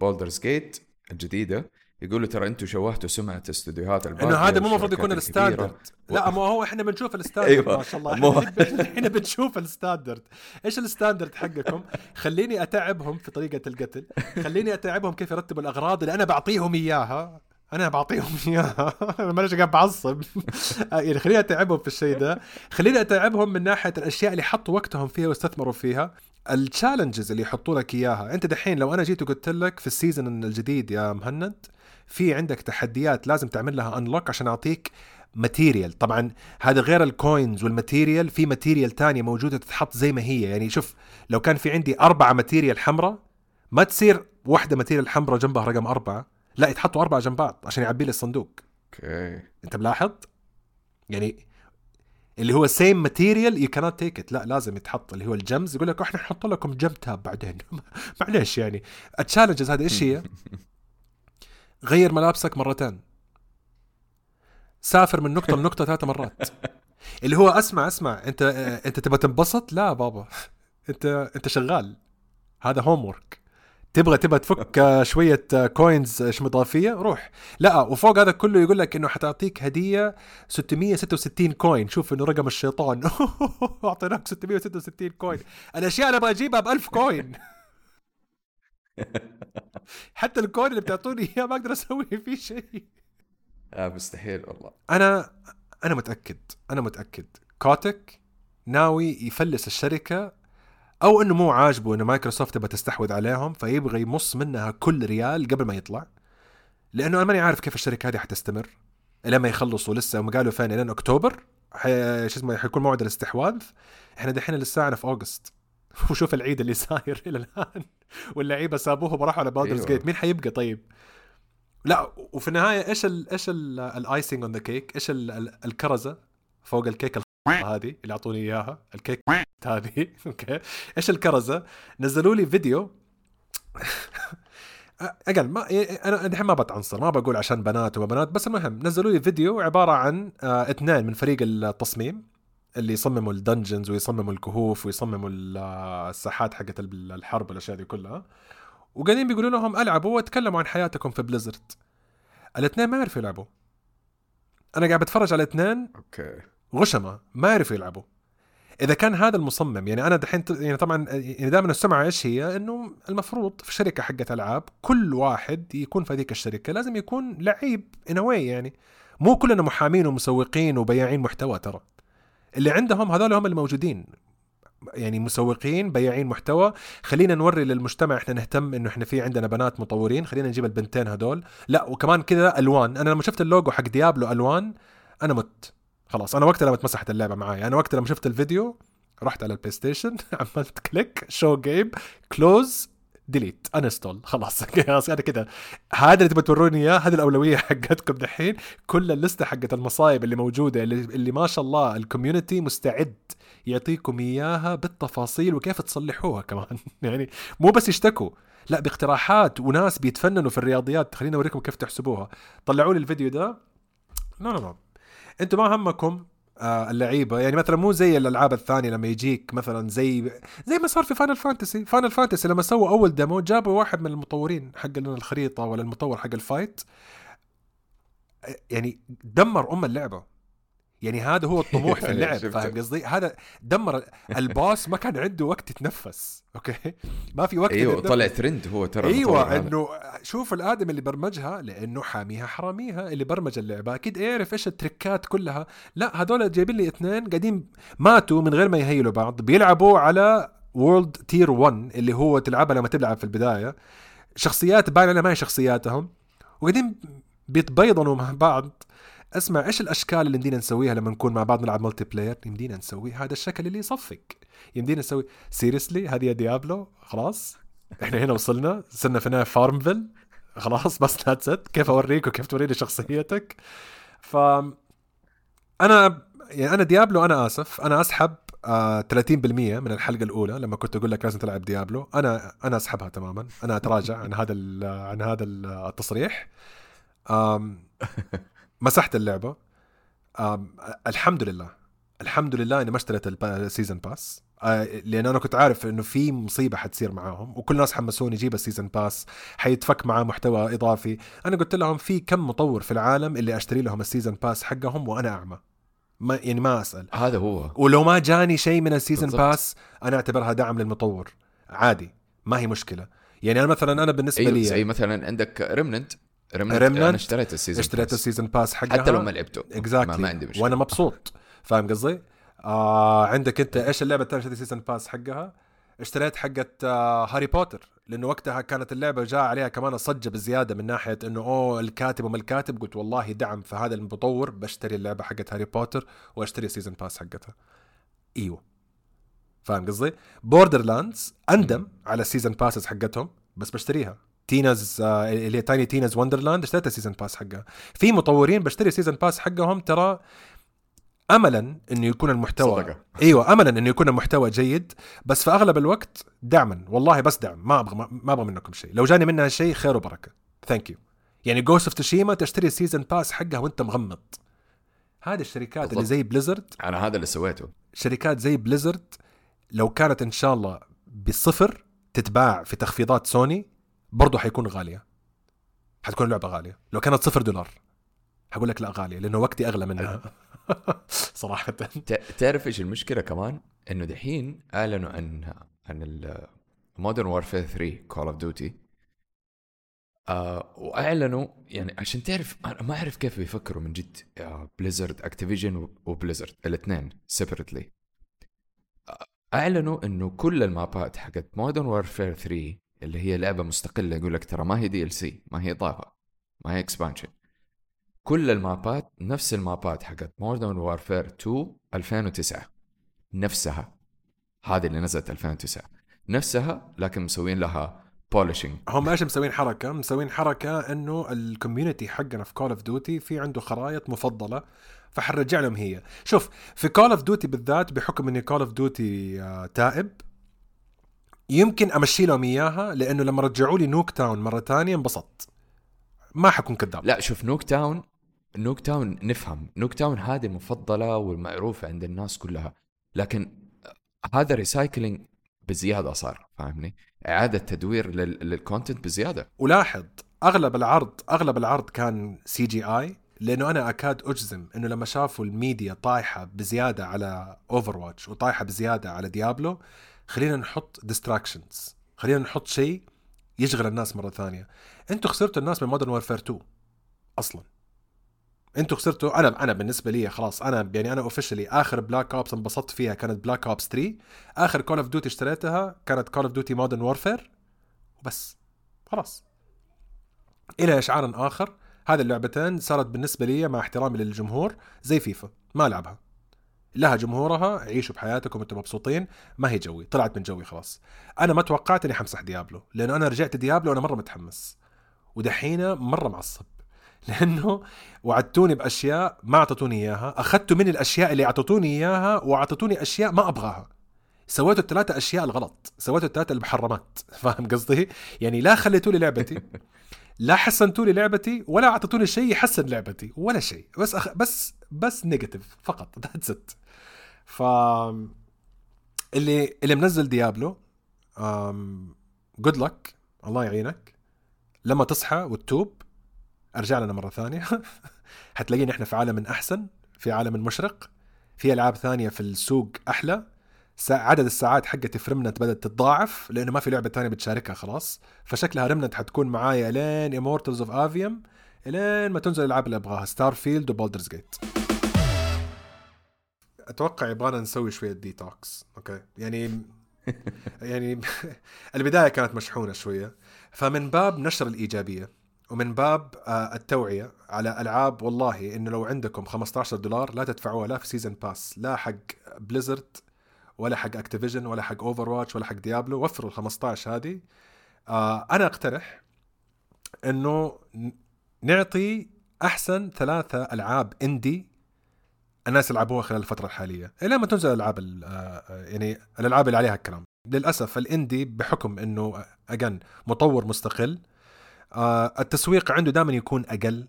Baldur's Gate الجديدة. يقولوا ترى أنتم شوهتوا سمعة استديوهات الباقية إنه هذا مو المفروض يكون ال standard. لا مو هو إحنا بنشوف ال standard. أيوة. ما شاء الله. مو... إحنا بنشوف ال standard. إيش ال standard حقكم؟ خليني أتعبهم في طريقة القتل. خليني أتعبهم كيف يرتبوا الأغراض اللي أنا بعطيهم إياها. أنا بعطيهم إياها. أنا [laughs] معلش قاعد بعصب. يعني خليني أتعبهم في الشيء ده. خليني أتعبهم من ناحية الأشياء اللي حطوا وقتهم فيها واستثمروا فيها. ال challenges اللي يحطوا لك إياها. أنت دحين لو أنا جيت وقلت لك في ال season الجديد يا مهند في عندك تحديات لازم تعمل لها unlock عشان أعطيك material طبعا هذا غير ال coins وال material في material تانية موجودة تتحط زي ما هي. يعني شوف لو كان في عندي أربعة material حمراء ما تصير واحدة material حمراء جنبها رقم أربعة. لا يتحطوا أربعة جنب بعض عشان يعبي لي الصندوق. okay. أنت ملاحظ؟ يعني اللي هو سيم ماتيريال يو كانت تيك ات لا لازم يتحط اللي هو ال gems يقول لك إحنا نحط لكم gem tab بعدين. [laughs] معليش يعني. ال challenges هذه إيش هي؟ [laughs] غير ملابسك مرتين. سافر من نقطة [laughs] لنقطة ثلاث مرات. اللي هو اسمع اسمع انت انت تبغى تنبسط؟ لا بابا. انت انت شغال. هذا homework تبغى تبغى تفك شوية coins إضافية روح. لا وفوق هذا كله يقول لك إنه حتعطيك هدية 666 coin شوف إنه رقم الشيطان. اعطيناك 666 coin الأشياء اللي أبغى أجيبها ب 1000 coin حتى ال coin اللي بتعطوني إياه ما أقدر أسوي فيه شيء. آه مستحيل والله. أنا أنا متأكد أنا متأكد. Kotick ناوي يفلس الشركة أو إنه مو عاجبه إنه مايكروسوفت تبغى تستحوذ عليهم فيبغى يمص منها كل ريال قبل ما يطلع. لأنه أنا ماني عارف كيف الشركة هذه حتستمر. لما يخلصوا لسه هم قالوا فين؟ لين أكتوبر. حي... شو اسمه حيكون موعد الاستحواذ. إحنا دحين لساعنا في August. [laughs] وشوف العيد اللي صاير إلى الآن. واللعيبة سابوه وراحوا على Baldur's أيوة. Gate مين حيبقى طيب؟ لا وفي النهاية إيش ال إيش ال icing on the cake إيش الكرزة فوق الكيك هذه اللي اعطوني إياها الكيك [laughs] هذه okay. إيش الكرزة؟ نزلوا لي فيديو. [laughs] أقل ما أنا الحين ما بتعنصر ما بقول عشان بنات وبنات بس المهم نزلوا لي فيديو عبارة عن آه اثنين من فريق التصميم اللي يصمموا ال dungeons ويصمموا الكهوف ويصمموا الساحات حقت الحرب والأشياء دي كلها. وقاعدين بيقولوا لهم ألعبوا وتكلموا عن حياتكم في Blizzard الاثنين ما يعرفوا يلعبوا. أنا قاعد بتفرج على الاثنين. okay. غشمة ما يعرفوا يلعبوا. إذا كان هذا المصمم يعني أنا دحين يعني طبعا يعني دائما السمعه إيش هي؟ إنه المفروض في شركة حقت ألعاب كل واحد يكون في هذيك الشركة لازم يكون لعيب ان يعني. مو كلنا محامين ومسوقين وبياعين محتوى ترى. اللي عندهم هذول هم الموجودين. يعني مسوقين بياعين محتوى. خلينا نوري للمجتمع إحنا نهتم إنه إحنا في عندنا بنات مطورين خلينا نجيب البنتين هذول. لا وكمان كذا ألوان. أنا لما شفت اللوجو حق Diablo ألوان أنا مت. خلاص أنا وقتها لما اتمسحت اللعبة معايا أنا وقتها لما شفت الفيديو رحت على البلاي ستيشن [laughs] عملت click show game close delete uninstall خلاص. [laughs] خلاص أنا كده. هذا اللي تبغى توروني إياه هذه الأولوية [laughs] حقتكم دحين. كل اللستة حقت المصايب اللي موجودة اللي, اللي ما شاء الله ال community مستعد يعطيكم إياها بالتفاصيل وكيف تصلحوها كمان. يعني مو بس يشتكوا لا باقتراحات وناس بيتفننوا في الرياضيات. خليني أوريكم كيف تحسبوها. طلعوا لي الفيديو ده. لا لا لا أنتم ما همكم آه اللعيبة. يعني مثلا مو زي الألعاب الثانية لما يجيك مثلا زي زي ما صار في Final Fantasy Final Fantasy لما سووا أول demo جابوا واحد من المطورين حق الخريطة ولا المطور حق ال fight يعني دمر أم اللعبة. يعني هذا هو الطموح في [laughs] اللعب فاهم قصدي؟ هذا دمر [laughs] ال boss ما كان عنده وقت يتنفس okay؟ [laughs] ما في وقت أيوه طلع ترند هو ترى أيوه إنه شوف الآدمي اللي برمجها لأنه حاميها حراميها اللي برمج اللعبة. أكيد يعرف إيش التريكات كلها. لا هذول جايبين لي اثنين قاعدين ماتوا من غير ما يهيلوا بعض بيلعبوا على World Tier 1 اللي هو تلعبها لما تلعب في البداية. شخصيات باين ما هي شخصياتهم. وقاعدين بيتبيضنوا مع بعض. اسمع إيش الأشكال اللي يمدينا نسويها لما نكون مع بعض نلعب multiplayer يمدينا نسوي هذا الشكل اللي يصفق. يمدينا نسوي seriously هذه يا Diablo خلاص. إحنا هنا وصلنا صرنا في نهاية FarmVille خلاص بس that's كيف أوريك وكيف توريني شخصيتك؟ ف أنا يعني أنا Diablo أنا آسف. أنا أسحب آه 30% من الحلقة الأولى لما كنت أقول لك لازم تلعب Diablo أنا أنا أسحبها تماما. أنا أتراجع عن هذا عن هذا ال- التصريح. [laughs] مسحت اللعبة. الحمد لله. الحمد لله إني ما اشتريت ال season pass آه، لأن أنا كنت عارف إنه في مصيبة حتصير معاهم وكل الناس حمسوني جيب ال season pass حيتفك معاه محتوى إضافي. أنا قلت لهم في كم مطور في العالم اللي أشتري لهم ال season pass حقهم وأنا أعمى. ما يعني ما أسأل. هذا هو. ولو ما جاني شيء من ال season. pass أنا أعتبرها دعم للمطور. عادي. ما هي مشكلة. يعني أنا مثلا أنا بالنسبة أيوه لي زي مثلا عندك Remnant Remnant Remnant أنا اشتريت ال season اشتريت. ال season pass حقها. حتى لو ما لعبته. exactly ما, ما عندي مشكلة. وأنا مبسوط. فاهم قصدي؟ آه عندك أنت إيش اللعبة الثانية اشتريت ال season pass حقها؟ اشتريت حقت آه هاري بوتر. لأنه وقتها كانت اللعبة جاء عليها كمان صجة بزيادة من ناحية إنه أوه الكاتب وما الكاتب؟ قلت والله دعم في هذا المطور بشتري اللعبة حقت هاري بوتر وأشتري ال season pass حقتها. إيوه. فاهم قصدي؟ Borderlands اندم على ال season passes حقتهم بس بشتريها. Tina's آه، اللي هي Tiny Tina's Wonderland اشتريت ال season pass حقها. في مطورين بشتري ال season pass حقهم ترى املا إنه يكون المحتوى صدقة. أيوه املا إنه يكون المحتوى جيد بس في أغلب الوقت دعما والله بس دعم ما أبغى ما أبغى منكم شيء. لو جاني منها شيء خير وبركة. thank you يعني Ghost of Tsushima تشتري ال season pass حقها وأنت مغمض. هذه الشركات اللي بالضبط. زي Blizzard أنا هذا اللي سويته. شركات زي Blizzard لو كانت إن شاء الله بالصفر تتباع في تخفيضات سوني برضو حيكون غالية. حتكون لعبه غالية. لو كانت صفر دولار. حقول لك لا غالية لأنه وقتي أغلى منها. [laughs] صراحة. ت- تعرف إيش المشكلة كمان؟ إنه دحين أعلنوا عن عن Modern Warfare 3 Call of Duty وأعلنوا يعني عشان تعرف أنا ما أعرف كيف بيفكروا من جد. Blizzard Activision و Blizzard الاثنين separately أعلنوا إنه كل ال maps ات حقت Modern Warfare 3 اللي هي لعبة مستقلة يقول لك ترى ما هي DLC ما هي اضافه ما هي expansion كل ال maps ات نفس ال maps ات حقت Modern Warfare 2 2009 نفسها. هذه اللي نزلت 2009 نفسها لكن مسوين لها polishing هم إيش مسوين حركة؟ مسوين حركة إنه ال community حقنا في Call of Duty في عنده خرائط مفضلة فحنرجع لهم هي. شوف في Call of Duty بالذات بحكم إني Call of Duty تائب يمكن أمشي لهم إياها لأنه لما رجعوا لي Nuketown مرة ثانية انبسطت. ما حكون كذاب. لا شوف Nuketown Nuketown نفهم Nuketown هذه المفضله والمعروفة عند الناس كلها لكن هذا recycling بزيادة صار فاهمني إعادة تدوير لل- لل content بزيادة ولاحظ أغلب العرض أغلب العرض كان CGI لأنه أنا أكاد أجزم إنه لما شافوا الميديا طايحة بزيادة على Overwatch وطايحة بزيادة على Diablo خلينا نحط distractions خلينا نحط شيء يشغل الناس مرة ثانية. أنتوا خسرتوا الناس من Modern Warfare 2 أصلا. أنتوا خسرتوا أنا أنا بالنسبة لي خلاص أنا يعني أنا officially آخر Black Ops انبسطت فيها كانت Black Ops 3 آخر Call of Duty اشتريتها كانت Call of Duty Modern Warfare وبس. خلاص. إلى اشعار آخر. هذه اللعبتين صارت بالنسبة لي مع احترامي للجمهور زي فيفا. ما العبها لها جمهورها عيشوا بحياتكم أنتم مبسوطين ما هي جوي طلعت من جوي خلاص. أنا ما توقعت إني حمسح Diablo لأنه أنا رجعت Diablo وأنا مرة متحمس ودحين مرة معصب. [laughs] لأنه وعدتوني بأشياء ما أعطتوني إياها أخذتوا مني الأشياء اللي أعطتوني إياها وأعطتوني أشياء ما أبغاها. سويتوا الثلاثة أشياء الغلط سويتوا الثلاثة المحرمات [laughs] فاهم قصدي؟ يعني لا خليتوا لي لعبتي لا حسنتوا لي لعبتي ولا اعطيتوني شيء يحسن لعبتي ولا شيء بس أخ... بس بس negative فقط that's it ف اللي اللي منزل Diablo good luck الله يعينك. لما تصحى وتتوب ارجع لنا مرة ثانية. [laughs] حتلاقينا إحنا في عالم أحسن في عالم مشرق في ألعاب ثانية في السوق أحلى. عدد الساعات حقتي في Remnant بدأت تتضاعف لأنه ما في لعبة ثانية بتشاركها خلاص. فشكلها Remnant حتكون معايا لين Immortals of Aveum لين ما تنزل الألعاب اللي أبغاها Starfield و Baldur's Gate أتوقع يبغانا نسوي شوية detox okay؟ يعني [laughs] يعني البداية كانت مشحونة شوية. فمن باب نشر الإيجابية ومن باب آه، التوعية على ألعاب والله إنه لو عندكم 15 دولار لا تدفعوها لا في season pass لا حق Blizzard ولا حق Activision ولا حق Overwatch ولا حق Diablo وفروا ال 15 هذه. آه أنا أقترح إنه نعطي أحسن ثلاثة ألعاب indie الناس يلعبوها خلال الفترة الحالية. إلى ما تنزل الألعاب ال- آه، يعني الألعاب اللي عليها الكلام. للأسف ال indie بحكم إنه again مطور مستقل آه، التسويق عنده دائما يكون أقل.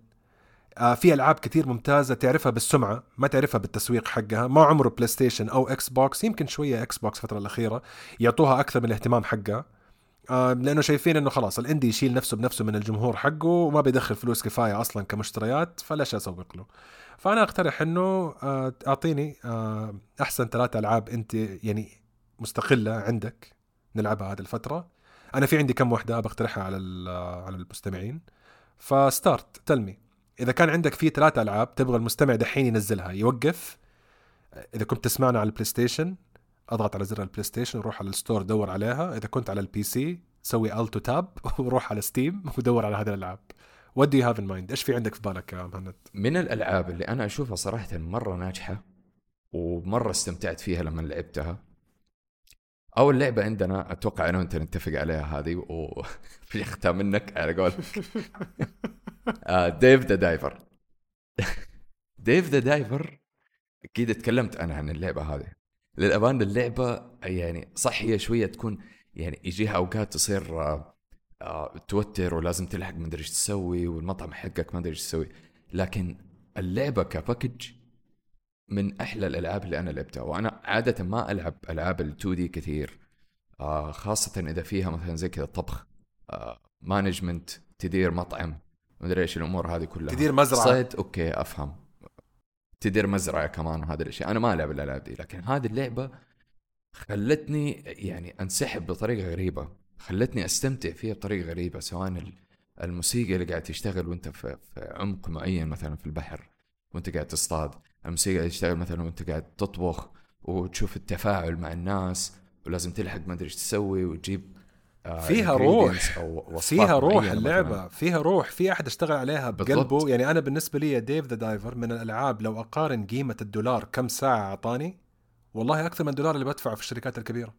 آه، في ألعاب كتير ممتازة تعرفها بالسمعة ما تعرفها بالتسويق حقها. ما عمره PlayStation أو Xbox يمكن شوية Xbox الفترة الأخيرة يعطوها أكثر من الاهتمام حقها. آه، لأنه شايفين إنه خلاص ال indie يشيل نفسه بنفسه من الجمهور حقه وما بيدخل فلوس كفاية أصلا كمشتريات فليش أسوق له؟ فأنا أقترح إنه آه، أعطيني آه، أحسن ثلاثة ألعاب أنت يعني مستقلة عندك نلعبها هذه الفترة. أنا في عندي كم وحدة بقترحها على ال- على المستمعين. ف start tell me إذا كان عندك في ثلاثة ألعاب تبغى المستمع دحين ينزلها يوقف. إذا كنت تسمعنا على ال PlayStation أضغط على زر ال PlayStation وروح على ال store دور عليها. إذا كنت على ال PC سوي Alt Tab [laughs] وروح على Steam [laughs] ودور على هذه الألعاب. what do have in mind إيش في عندك في بالك يا مهند؟ من الألعاب اللي أنا أشوفها صراحة مرة ناجحة ومرة استمتعت فيها لما لعبتها. أول لعبة عندنا أتوقع أنا وأنت نتفق عليها هذه وفي [laughs] اختها منك على قول Dave the Diver Dave the Diver أكيد تكلمت أنا عن اللعبة هذه. للامانه اللعبة يعني صح هي شوية تكون يعني يجيها أوقات تصير آه، توتر ولازم تلحق ما أدري إيش تسوي والمطعم حقك ما أدري إيش تسوي. لكن اللعبة ك package من أحلى الألعاب اللي أنا لعبتها وأنا عادة ما ألعب ألعاب ال 2D كثير. آه خاصة إذا فيها مثلا زي كذا طبخ آه management تدير مطعم ما أدري إيش الأمور هذه كلها. تدير مزرعة. صيد okay أفهم. تدير مزرعة كمان وهذه الأشياء. أنا ما ألعب الألعاب دي لكن هذه اللعبة خلتني يعني أنسحب بطريقة غريبة. خلتني أستمتع فيها بطريقة غريبة سواء ال- الموسيقى اللي قاعد تشتغل وأنت في, في عمق معين مثلا في البحر وأنت قاعد تصطاد الموسيقى اللي تشتغل مثلا وأنت قاعد تطبخ وتشوف التفاعل مع الناس ولازم تلحق ما أدري إيش تسوي وتجيب آه، فيها روح. فيها روح اللعبه مثلاً. فيها روح في أحد اشتغل عليها بالضبط. بقلبه يعني أنا بالنسبة لي Dave the Diver من الألعاب لو أقارن قيمة الدولار كم ساعة أعطاني والله أكثر من الدولار اللي بدفعه في الشركات الكبيرة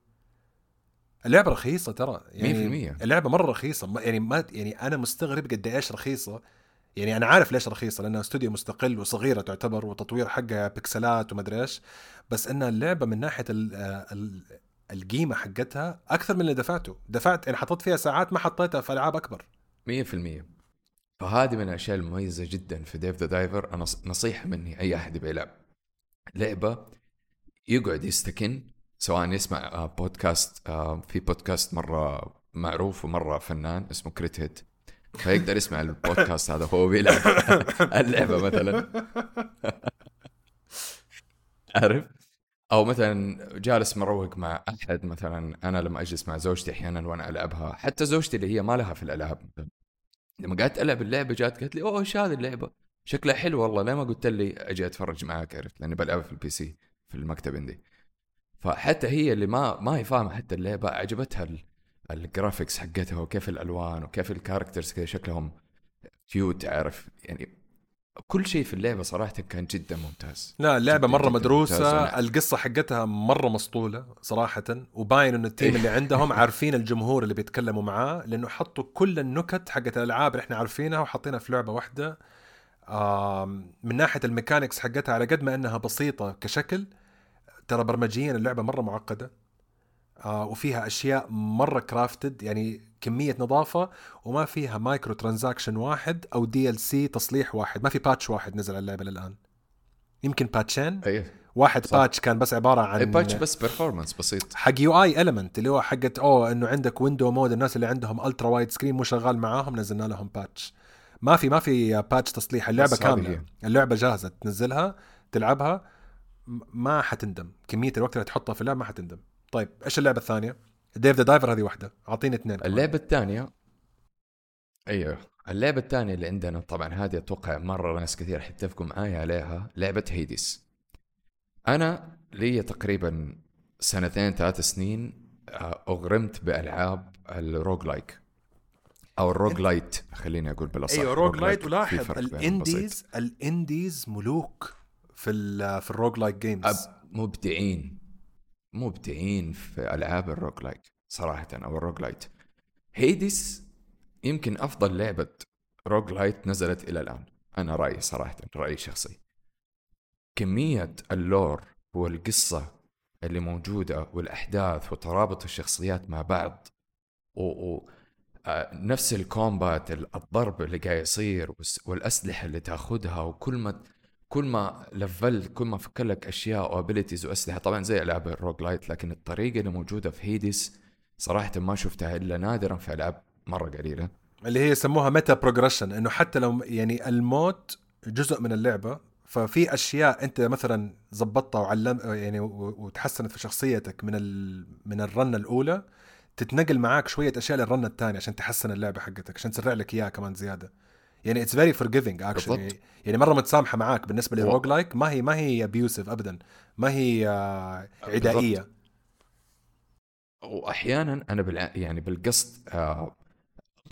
اللعبة رخيصة ترى يعني 100%. اللعبة مرة رخيصة يعني ما يعني أنا مستغرب قد إيش رخيصة. يعني أنا عارف ليش رخيصة لأنها استوديو مستقل وصغيرة تعتبر وتطوير حقها بكسلات ومدري إيش. بس انها اللعبة من ناحية ال ال القيمة حقتها أكثر من اللي دفعته. دفعت يعني حطيت فيها ساعات ما حطيتها في ألعاب أكبر. 100% فهذه من الأشياء المميزة جدا في Dave the Diver أنا نصيحة مني أي أحد يبي يلعب. لعبة يقعد يستكن سواء يسمع آه، بودكاست آه، في بودكاست مرة معروف ومرة فنان اسمه كريت هيت فيقدر يسمع البودكاست هذا وهو بيلعب [laughs] اللعبة مثلا. [laughs] عارف؟ أو مثلا جالس مروق مع أحد مثلا أنا لما أجلس مع زوجتي أحيانا وأنا ألعبها. حتى زوجتي اللي هي ما لها في الألعاب. لما قعدت ألعب اللعبة جات قالت لي أوه إيش هذه اللعبة؟ شكلها حلو والله ليه ما قلت لي أجي أتفرج معاك عرفت؟ لأني بلعبها في ال PC في المكتب عندي. فحتى هي اللي ما ما هي فاهمة حتى اللعبة عجبتها ال- ال graphics حقتها وكيف الألوان وكيف ال characters كذا شكلهم cute عارف يعني كل شيء في اللعبة صراحة كان جدا ممتاز لا اللعبة جداً مرة جداً مدروسة ممتازة. القصة حقتها مرة مسطولة صراحة وباين انه التيم إيه. اللي عندهم [laughs] عارفين الجمهور اللي بيتكلموا معاه لأنه حطوا كل النكت حقت الألعاب اللي إحنا عارفينها وحاطينها في لعبة واحدة من ناحية ال mechanics حقتها على قد ما إنها بسيطة كشكل ترى برمجيا اللعبة مرة معقدة آه وفيها أشياء مرة crafted يعني كمية نظافة وما فيها microtransaction واحد أو DLC تصليح واحد. ما في patch واحد نزل على اللعبة للآن. يمكن patch ين أي. واحد صح. patch كان بس عبارة عن patch بس performance بسيط. حق UI element اللي هو حقت أوه إنه عندك window mode الناس اللي عندهم ultrawide screen مو شغال معاهم نزلنا لهم patch ما في ما في patch تصليح اللعبة كاملة. هي. اللعبة جاهزة تنزلها تلعبها. ما حتندم كمية الوقت اللي تحطها في اللعبه ما حتندم طيب إيش اللعبة الثانية Dave the Diver هذه واحدة أعطيني اثنين. اللعبة الثانية أيوه اللعبة الثانية اللي عندنا طبعا هذه أتوقع مرة ناس كثير حيتفقوا معايا عليها لعبة Hades أنا لي تقريبا سنتين ثلاث سنين آه، أغرمت بألعاب ال roguelike أو ال roguelite خليني أقول بالأصح أيوه roguelite ولاحظ. ال indies ال indies ملوك في ال في ال roguelike games مبدعين. مبدعين في ألعاب ال roguelike صراحة أو ال roguelite Hades يمكن أفضل لعبة roguelite نزلت إلى الآن. أنا رأيي صراحة رأيي شخصي. كمية ال lore والقصة اللي موجودة والأحداث وترابط الشخصيات مع بعض و, و آه، نفس ال combat الضرب اللي قاعد يصير والأسلحة اللي تأخذها وكل ما كل ما لفلت كل ما فكر لك أشياء و abilities واسلحه طبعا زي ألعاب ال roguelite لكن الطريقة اللي موجودة في Hades صراحة ما شفتها إلا نادرا في ألعاب مرة قليلة. اللي هي يسموها meta progression إنه حتى لو يعني الموت جزء من اللعبة ففي أشياء أنت مثلا ظبطتها وعلم يعني وتحسنت في شخصيتك من ال... من ال run ة الأولى تتنقل معاك شوية أشياء لل run ة الثانية عشان تحسن اللعبة حقتك عشان تسرع لك إياها كمان زيادة. يعني it's very forgiving actually يعني مرة متسامحة معاك بالنسبة لل roguelike ما هي ما هي abusive ابدا. ما هي آه، عدائية. بالضبط. واحيانا أنا بالع... يعني بالقصد آه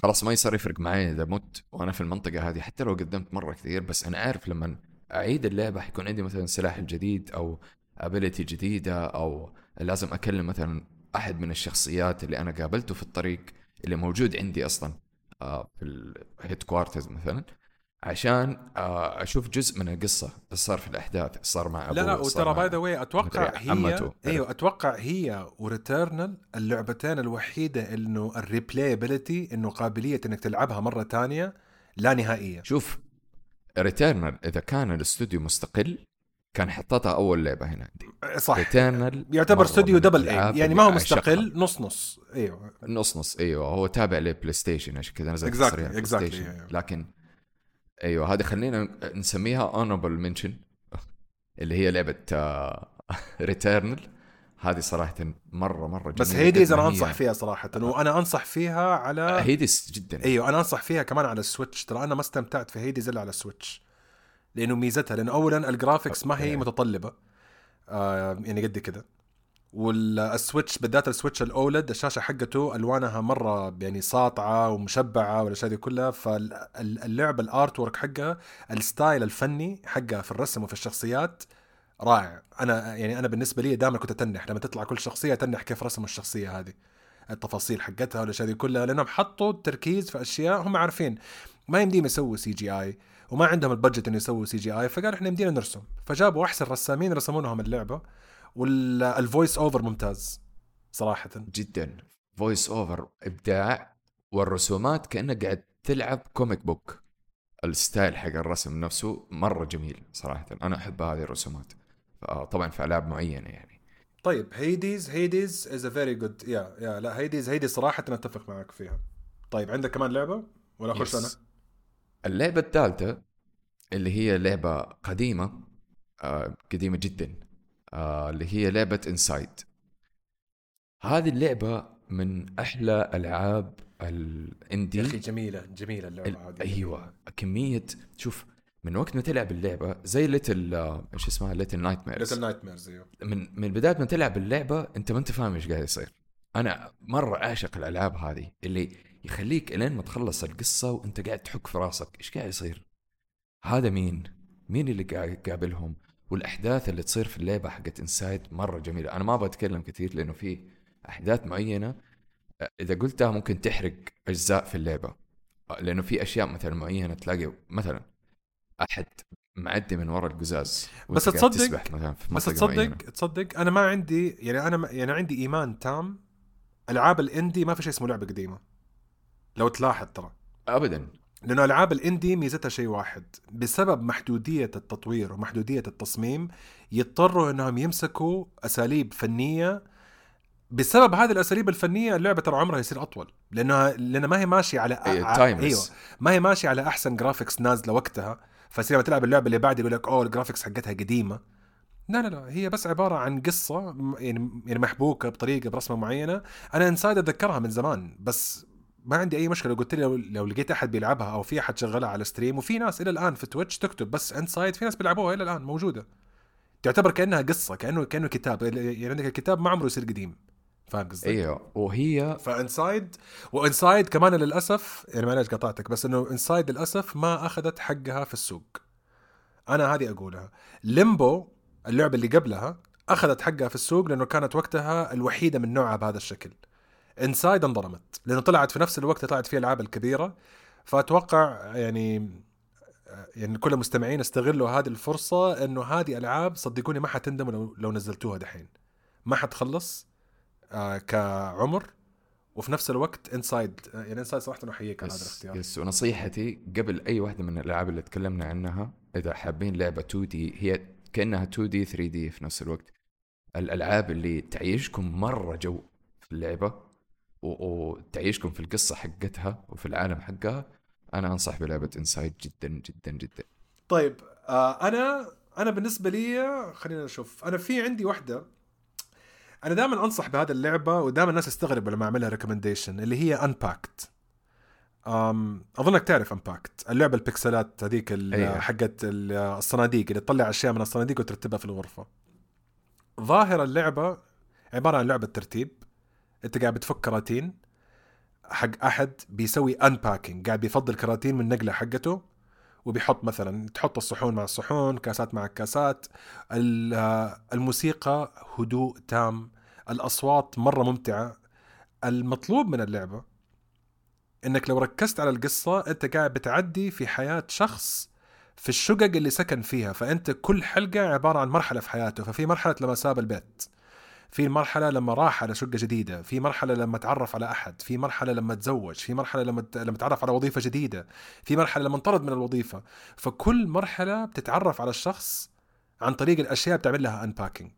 خلاص ما يصير يفرق معي إذا مت وأنا في المنطقة هذه. حتى لو قدمت مرة كثير بس أنا عارف لما أعيد اللعبة حيكون عندي مثلا سلاح جديد أو ability جديدة أو لازم أكلم مثلا أحد من الشخصيات اللي أنا قابلته في الطريق اللي موجود عندي أصلا. في ال headquarters مثلا عشان آه، أشوف جزء من القصة اللي صار في الأحداث صار مع ابوه لا لا وترى by the way أتوقع هي أيوه أتوقع هي و Returnal اللعبتين الوحيدة إنه ال replayability إنه قابلية إنك تلعبها مرة ثانية لا نهائية. شوف Returnal إذا كان الاستوديو مستقل كان حطيتها أول لعبة هنا عندي صح. Returnal يعتبر استوديو double A يعني ما هو مستقل نص نص. أيوه. نص نص أيوه. هو تابع لبلاي ستيشن عشان كذا نزل exactly exactly لكن أيوه هذه خلينا نسميها honorable mention اللي هي لعبة Returnal آه، [laughs] هذه صراحة مرة مرة جميلة. بس Hades أنا أنصح فيها صراحة وأنا أنصح فيها على Hades جدا. أيوه أنا أنصح فيها كمان على ال Switch ترى أنا ما استمتعت في Hades إلا على ال Switch. لأنه ميزتها لأنه اولا ال graphics ما هي متطلبة. آه يعني قد كده. وال Switch بالذات ال Switch ال OLED الشاشة حقته ألوانها مرة يعني ساطعة ومشبعة والأشياء دي كلها. فاللعبه ال artwork حقها ال style الفني حقها في الرسم وفي الشخصيات رائع. أنا يعني أنا بالنسبة لي دائما كنت أتنح. لما تطلع كل شخصية أتنح كيف رسموا الشخصية هذه. التفاصيل حقتها والأشياء دي كلها. لأنهم حطوا التركيز في أشياء هم عارفين. ما يمديهم يسووا CGI وما عندهم ال budget إنه يسووا CGI فقال إحنا يمدينا نرسم. فجابوا أحسن رسامين رسموا لهم اللعبه وال voice over ممتاز صراحة. جدا. voice over إبداع والرسومات كانك قاعد تلعب comic book ال style حق الرسم نفسه مرة جميل صراحة. أنا أحب هذه الرسومات. طبعا في ألعاب معينة يعني. طيب Hades Hades is a very good يا يا لا Hades Hades صراحة أتفق معك فيها. طيب عندك كمان لعبة؟ ولا أخش أنا؟ اللعبة الثالثة اللي هي لعبة قديمة آه قديمة جدا آه اللي هي لعبة Inside هذه اللعبة من أحلى ألعاب ال indie. يا أخي جميلة جميلة اللعبة هذه. أيوة كمية شوف من وقت ما تلعب اللعبة زي Little إيش اسمها Little Nightmares Little Nightmares أيوه. من من بداية ما تلعب اللعبة أنت ما أنت فاهم إيش قاعد يصير. أنا مرة أعشق الألعاب هذه اللي يخليك إلين ما تخلص القصة وأنت قاعد تحك في راسك. إيش قاعد يصير؟ هذا مين؟ مين اللي قاعد يقابلهم؟ والأحداث اللي تصير في اللعبه حقت Inside مرة جميلة. أنا ما أبغى اتكلم كثير لأنه في أحداث معينة. إذا قلتها ممكن تحرق أجزاء في اللعبه لأنه في أشياء مثلا معينة تلاقي مثلا أحد معدي من ورا القزاز بس تصدق مثلا في بس تصدق معينة. تصدق أنا ما عندي يعني أنا يعني عندي إيمان تام. ألعاب الإندي ما في شيء اسمه لعبة قديمة. لو تلاحظ ترى. ابدا. لأنه ألعاب الإندي ميزتها شيء واحد. بسبب محدودية التطوير ومحدودية التصميم يضطروا إنهم يمسكوا أساليب فنية. بسبب هذه الأساليب الفنية اللعبة ترى عمرها يصير أطول. لانها لأنها ما هي ماشية على أ... أيوه. ما هي ماشية على أحسن graphics نازلة وقتها. فتصير لما تلعب اللعبة اللي بعد يقول لك أوه ال graphics حقتها قديمة. لا لا لا. هي بس عبارة عن قصة يعني يعني محبوكة بطريقة برسمة معينة. أنا Inside أتذكرها من زمان بس ما عندي أي مشكلة. قلت لي لو, لو لقيت أحد بيلعبها أو في أحد شغلها على stream وفي ناس إلى الآن في Twitch تكتب بس Inside في ناس بيلعبوها إلى الآن موجودة. تعتبر كأنها قصة كانه كأنه كتاب. يعني عندك الكتاب ما عمره يصير قديم. فاهم قصدي؟ أيوه وهي ف Inside و Inside كمان للأسف يعني معلش قطعتك بس إنه Inside للأسف ما أخذت حقها في السوق. أنا هذه أقولها. Limbo اللعبة اللي قبلها أخذت حقها في السوق لأنه كانت وقتها الوحيدة من نوعها بهذا الشكل. Inside انظلمت لأنه طلعت في نفس الوقت طلعت فيه الألعاب الكبيرة. فأتوقع يعني يعني كل المستمعين استغلوا هذه الفرصة إنه هذه ألعاب صدقوني ما حتندموا لو, لو نزلتوها دحين. ما حتخلص آه كعمر وفي نفس الوقت Inside يعني Inside صراحة أحييك على هذا الاختيار. yes ونصيحتي قبل أي واحدة من الألعاب اللي تكلمنا عنها إذا حابين لعبة 2D هي كأنها 2D 3D في نفس الوقت. الألعاب اللي تعيشكم مرة جو في اللعبة وتعيشكم في القصة حقتها وفي العالم حقها أنا أنصح بلعبة Inside جدا جدا جدا. طيب آه أنا أنا بالنسبة لي خلينا نشوف. أنا في عندي واحدة. أنا دائما أنصح بهذه اللعبة ودائما الناس يستغربوا لما أعملها recommendation اللي هي Unpacking أم أظنك تعرف Unpacking اللعبة ال pixelات هذيك أيوة. حقت الصناديق اللي تطلع أشياء من الصناديق وترتبها في الغرفة. ظاهر اللعبة عبارة عن لعبة ترتيب. انت قاعد بتفك كراتين حق احد بيسوي انباكينج قاعد بيفضل كراتين من النقله حقته وبيحط مثلا تحط الصحون مع الصحون كاسات مع الكاسات الموسيقى هدوء تام الأصوات مرة ممتعة. المطلوب من اللعبة إنك لو ركزت على القصة أنت قاعد بتعدي في حياة شخص في الشقق اللي سكن فيها فأنت كل حلقة عبارة عن مرحلة في حياته ففي مرحلة لما ساب البيت. في مرحلة لما راح على شقة جديدة في مرحلة لما تعرف على أحد في مرحلة لما تزوج في مرحلة لما لما تعرف على وظيفة جديدة في مرحلة لما انطرد من الوظيفة. فكل مرحلة بتتعرف على الشخص عن طريق الأشياء بتعمل لها انباكينج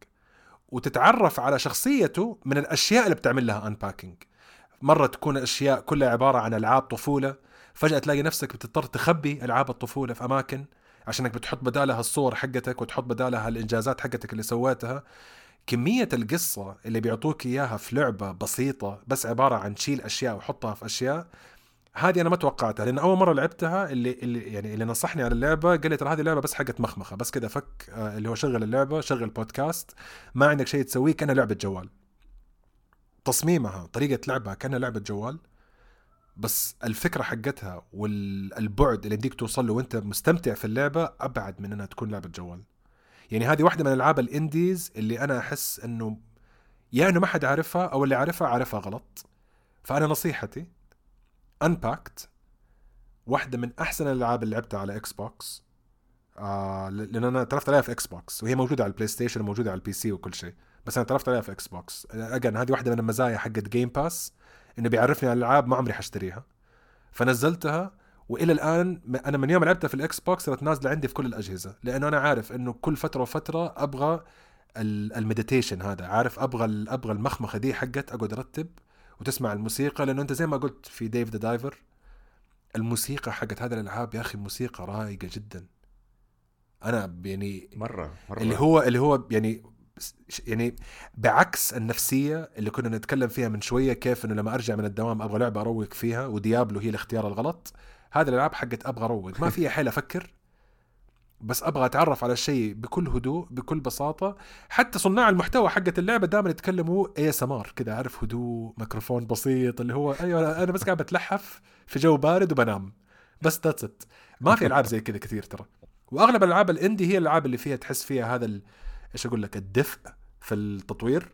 وتتعرف على شخصيته من الأشياء اللي بتعمل لها انباكينج مرة تكون الاشياء كلها عبارة عن ألعاب طفولة فجأة تلاقي نفسك بتضطر تخبي ألعاب الطفولة في أماكن عشانك بتحط بدالها الصور حقتك وتحط بدالها الإنجازات حقتك اللي سويتها. كمية القصة اللي بيعطوك إياها في لعبة بسيطة بس عبارة عن تشيل أشياء وحطها في أشياء هذه أنا ما توقعتها لأن أول مرة لعبتها اللي اللي يعني اللي نصحني على اللعبة قال لي ترى هذه اللعبه بس حقت مخمخة بس كذا فك آه، اللي هو شغل اللعبة شغل بودكاست ما عندك شيء تسويه كأنها لعبة جوال. تصميمها طريقة لعبها كأنها لعبة جوال بس الفكرة حقتها والبعد اللي يديك توصل له وأنت مستمتع في اللعبة أبعد من إنها تكون لعبة جوال. يعني هذه واحدة من الالعاب ال indies اللي أنا أحس إنه يا إنه ما حد عارفها أو اللي عارفها عارفها غلط. فأنا نصيحتي Unpacking واحدة من أحسن الألعاب اللي لعبتها على Xbox آه لأن أنا تعرفت عليها في Xbox وهي موجودة على ال PlayStation وموجودة على ال PC وكل شيء بس أنا تعرفت عليها في Xbox again هذه واحدة من المزايا حقت Game Pass إنه بيعرفني على الألعاب ما عمري حاشتريها فنزلتها وإلى الآن أنا من يوم لعبتها في ال Xbox صارت نازلة عندي في كل الأجهزة لأنه أنا عارف إنه كل فترة وفترة أبغى ال meditation هذا عارف أبغى أبغى المخمخة دي حقت أقعد أرتب وتسمع الموسيقى لأنه أنت زي ما قلت في Dave the Diver الموسيقى حقت هذه الألعاب يا أخي موسيقى رايقة جدا. أنا يعني مرة مرة. اللي هو اللي هو يعني يعني بعكس النفسية اللي كنا نتكلم فيها من شوية كيف إنه لما أرجع من الدوام أبغى لعبة أروق فيها و Diablo هي الاختيار الغلط. هذه الألعاب حقت أبغى أروق. ما فيها حيل أفكر بس أبغى أتعرف على الشيء بكل هدوء بكل بساطة. حتى صناع المحتوى حقت اللعبة دائما يتكلموا ASMR كذا عارف هدوء ميكروفون بسيط اللي هو أيوه أنا بس قاعد بتلحف في جو بارد وبنام. بس that's it ما في ألعاب زي كذا كثير ترى. وأغلب الألعاب ال indie هي الألعاب اللي فيها تحس فيها هذا إيش أقول لك الدفء في التطوير.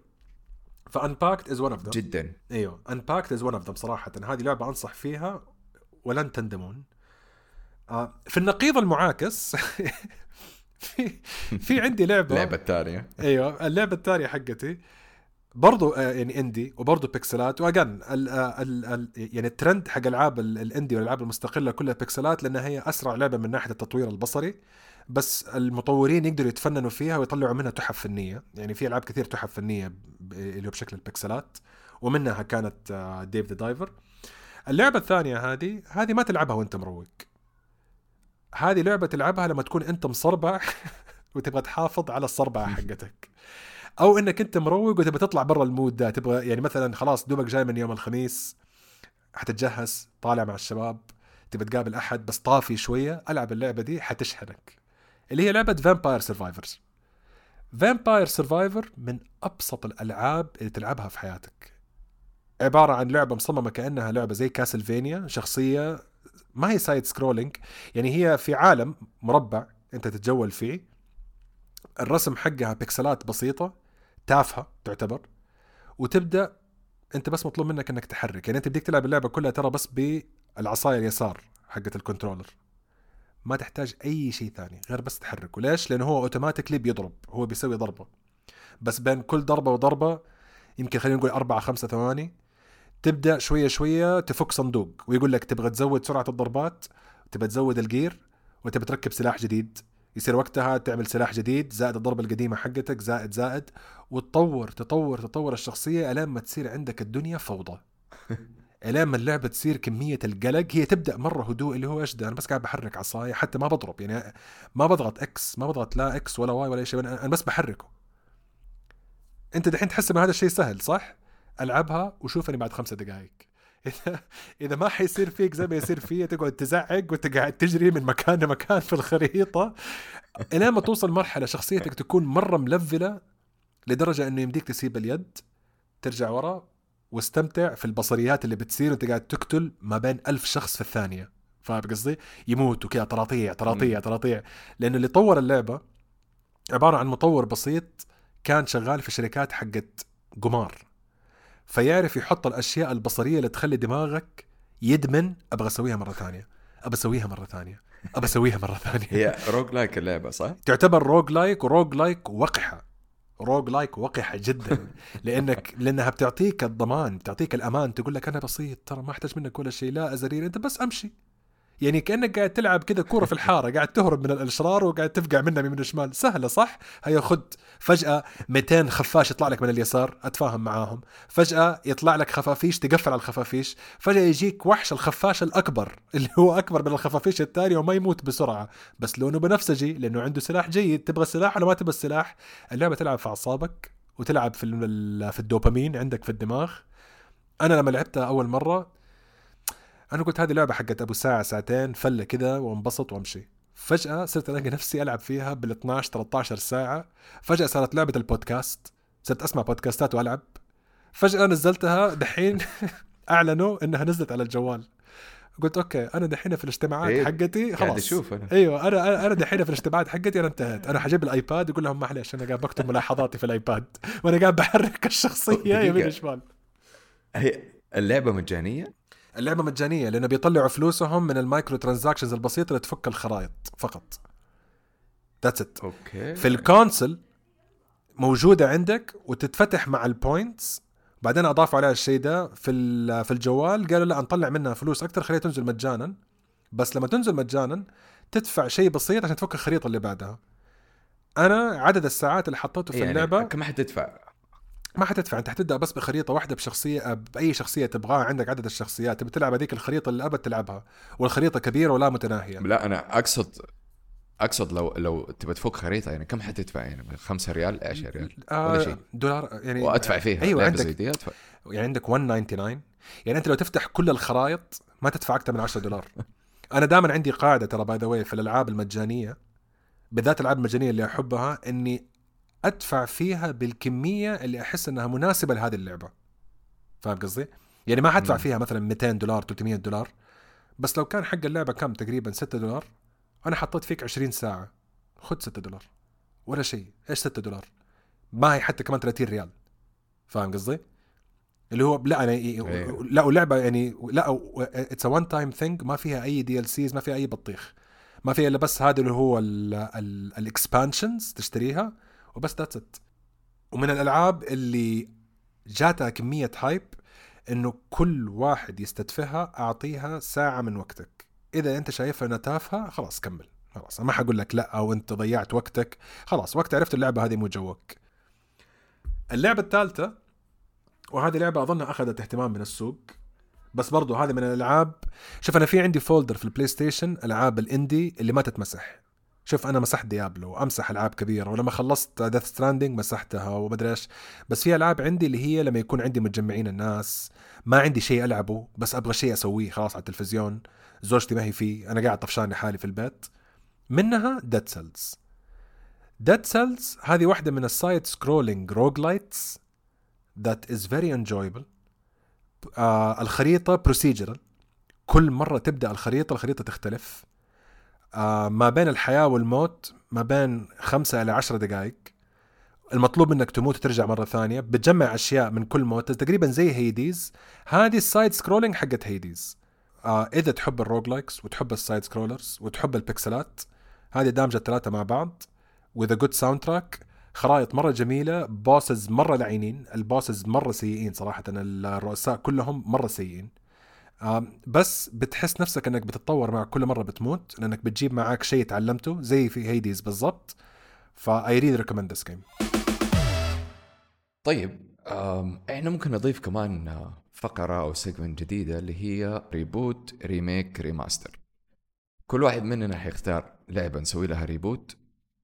ف Unpacking is one of them جدا. أيوه Unpacking is one of them صراحة. هذه لعبة أنصح فيها ولن تندمون. آه في النقيض المعاكس [laughs] في في عندي لعبة. اللعبه الثانية أيوه اللعبة الثانية حقتي. برضو آه يعني indie وبرضو pixelات و again ال آه، ال ال يعني الترند حق ألعاب ال indie والألعاب المستقلة كلها pixelات لانها هي أسرع لعبة من ناحية التطوير البصري. بس المطورين يقدروا يتفننوا فيها ويطلعوا منها تحف فنية. يعني في ألعاب كثير تحف فنية اللي هو بشكل ال pixelات ومنها كانت Dave the Diver اللعبة الثانية هذه هذه ما تلعبها وانت مروق. هذه لعبة تلعبها لما تكون انت مصربع [laughs] وتبغى تحافظ على الصربعة حقتك. أو إنك انت مروق وتبغى تطلع برا ال mood ده تبغى يعني مثلا خلاص دوبك جاي من يوم الخميس حتتجهز طالع مع الشباب تبى تقابل أحد بس طافي شوية ألعب اللعبة دي حتشحنك. اللي هي لعبة Vampire Survivors Vampire Survivor من أبسط الألعاب اللي تلعبها في حياتك. عبارة عن لعبة مصممة كأنها لعبة زي Castlevania شخصية ما هي side scrolling يعني هي في عالم مربع أنت تتجول فيه. الرسم حقها pixelات بسيطة تافهة تعتبر. وتبدأ أنت بس مطلوب منك إنك تحرك يعني أنت بديك تلعب اللعبة كلها ترى بس بالعصاية اليسار حقت ال controller. ما تحتاج أي شيء ثاني غير بس تحركه ليش لأنه هو اوتوماتيكلي بيضرب هو بيسوي ضربة. بس بين كل ضربة وضربة يمكن خلينا نقول أربعة خمسة ثواني تبدأ شوية شوية تفك صندوق ويقول لك تبغى تزود سرعة الضربات تبغى تزود الجير وتبغى تركب سلاح جديد. يصير وقتها تعمل سلاح جديد زائد الضربة القديمة حقتك زائد زائد وتطور تطور تطور الشخصية الين ما تصير عندك الدنيا فوضى. [laughs] الين ما اللعبة تصير كمية القلق. هي تبدأ مرة هدوء اللي هو إيش ده؟ أنا بس قاعد بحرك عصاية حتى ما بضرب يعني ما بضغط إكس ما بضغط لا إكس ولا واي ولا شيء أنا بس بحركه. أنت دحين تحس إن هذا الشيء سهل صح؟ ألعبها وشوفني بعد خمسة دقائق [laughs] إذا إذا ما حيصير فيك زي ما يصير فيا تقعد تزعق وانت قاعد تجري من مكان لمكان في الخريطة الين ما توصل مرحلة شخصيتك تكون مرة ملفلة لدرجة إنه يمديك تسيب اليد ترجع ورا واستمتع في البصريات اللي بتصير وأنت قاعد تقتل ما بين ألف شخص في الثانية. فاهم قصدي؟ يموتوا كذا طراطيع طراطيع طراطيع لأنه اللي طور اللعبة عبارة عن مطور بسيط كان شغال في شركات حقت قمار. فيعرف يحط الأشياء البصرية اللي تخلي دماغك يدمن أبغى أسويها مرة ثانية أبغى أسويها مرة ثانية أبغى أسويها مرة ثانية. هي roguelike اللعبة صح؟ تعتبر roguelike و roguelike وقحة. roguelike وقحة جدا. لأنك لأنها بتعطيك الضمان بتعطيك الأمان تقول لك أنا بسيط ترى ما أحتاج منك ولا شيء لا أزرير أنت بس أمشي. يعني كأنك قاعد تلعب كذا كورة في الحارة قاعد تهرب من الأشرار وقاعد تفقع منها من الشمال. سهلة صح؟ هيا خد. فجأة 200 خفاش يطلع لك من اليسار أتفاهم معاهم. فجأة يطلع لك خفافيش تقفل على الخفافيش. فجأة يجيك وحش الخفاش الأكبر [laughs] اللي هو أكبر من الخفافيش الثانية وما يموت بسرعة. بس لونه بنفسجي لأنه عنده سلاح جيد. تبغى السلاح ولا ما تبغى السلاح اللعبة تلعب في أعصابك وتلعب في في الدوبامين عندك في الدماغ. أنا لما لعبتها أول مرة أنا قلت هذه لعبة حقت أبو ساعة ساعتين فلة كذا وانبسط وامشي. فجأة صرت ألاقي نفسي ألعب فيها بال 12 13 ساعة. فجأة صارت لعبة البودكاست. صرت أسمع بودكاستات وألعب. فجأة نزلتها دحين [laughs] أعلنوا إنها نزلت على الجوال. قلت okay أنا دحين في الاجتماعات إيه حقتي خلاص. أشوف أنا. أيوه أنا أنا دحين في الاجتماعات حقتي أنا انتهيت. أنا حجيب ال iPad يقول لهم معلش أنا قاعد بكتب ملاحظاتي في ال iPad. وأنا قاعد بحرك الشخصية يمين وشمال هي اللعبة مجانية؟ اللعبة مجانية لأنه بيطلعوا فلوسهم من ال microtransactions البسيطة اللي تفك الخرائط فقط. that's it okay. في ال console موجودة عندك وتتفتح مع ال points بعدين اضافوا عليها الشيء ده في في الجوال. قالوا لا نطلع منها فلوس أكثر خليها تنزل مجانا. بس لما تنزل مجانا تدفع شيء بسيط عشان تفك الخريطة اللي بعدها. أنا عدد الساعات اللي حطيته في يعني اللعبة كم حتدفع ما حتدفع. انت حتبدأ بس بخريطة واحدة بشخصية بأي شخصية تبغاها عندك عدد الشخصيات. تبي تلعب هذيك الخريطة اللي أبد تلعبها. والخريطة كبيرة ولا متناهية. لا أنا أقصد أقصد لو لو تبى تفك خريطة يعني كم حتدفع؟ يعني 5 ريال 10 ريال آه ولا شيء. دولار يعني وأدفع فيها أيوه عندك زي دي أدفع. يعني عندك 199 يعني أنت لو تفتح كل الخرائط ما تدفع أكثر من 10 دولار. [laughs] أنا دائما عندي قاعدة ترى by the way في الألعاب المجانية بالذات الألعاب المجانية اللي أحبها إني أدفع فيها بالكمية اللي أحس إنها مناسبة لهذه اللعبة. فاهم قصدي؟ يعني ما حدفع فيها مثلا 200 دولار 300 دولار. بس لو كان حق اللعبة كم؟ تقريبا 6 دولار. أنا حطيت فيك 20 ساعة. خذ 6 دولار. ولا شيء. إيش 6 دولار؟ ما هي حتى كمان 30 ريال. فاهم قصدي؟ اللي هو لا أنا إيه. لا ولعبه يعني لا it's one time thing ما فيها أي DLCs ما فيها أي بطيخ. ما فيها إلا بس هذا اللي هو ال expansions تشتريها. وبس that's it ومن الألعاب اللي جاتها كمية hype إنه كل واحد يستتفهها أعطيها ساعة من وقتك. إذا أنت شايفها إنها تافهة خلاص كمل. خلاص ما حقول لك لا أو أنت ضيعت وقتك. خلاص وقت عرفت اللعبة هذه مو joke. اللعبة الثالثة وهذه لعبة أظنها أخذت اهتمام من السوق. بس برضو هذه من الألعاب شوف أنا في عندي folder في ال PlayStation ألعاب ال indie اللي ما تتمسح. شوف أنا مسحت Diablo امسح ألعاب كبيرة ولما خلصت Death Stranding مسحتها ومدري إيش. بس في ألعاب عندي اللي هي لما يكون عندي متجمعين الناس ما عندي شيء ألعبه بس أبغى شيء أسويه خلاص على التلفزيون. زوجتي ما هي فيه أنا قاعد طفشان لحالي في البيت. منها Dead Cells Dead Cells هذه واحدة من ال side-scrolling roguelites that is very enjoyable الخريطة procedural كل مرة تبدأ الخريطة الخريطة تختلف. ما بين الحياة والموت ما بين خمسة إلى عشرة دقائق. المطلوب منك تموت وترجع مرة ثانية. بتجمع أشياء من كل موت. تقريبا زي Hades هذه ال side-scrolling حقت Hades آه إذا تحب ال roguelikes وتحب ال side-scrollers وتحب البكسلات هذه دامجة الثلاثة مع بعض. with a good soundtrack خرائط مرة جميلة. bosses مرة لعينين. ال bosses مرة سيئين صراحة. الرؤساء كلهم مرة سيئين. آه بس بتحس نفسك إنك بتتطور مع كل مرة بتموت لأنك بتجيب معك شيء تعلمته زي في Hades بالضبط. ف I really recommend this game طيب إحنا ممكن نضيف كمان آه، فقرة أو segment جديدة اللي هي reboot remake remaster كل واحد مننا حيختار لعبة نسوي لها reboot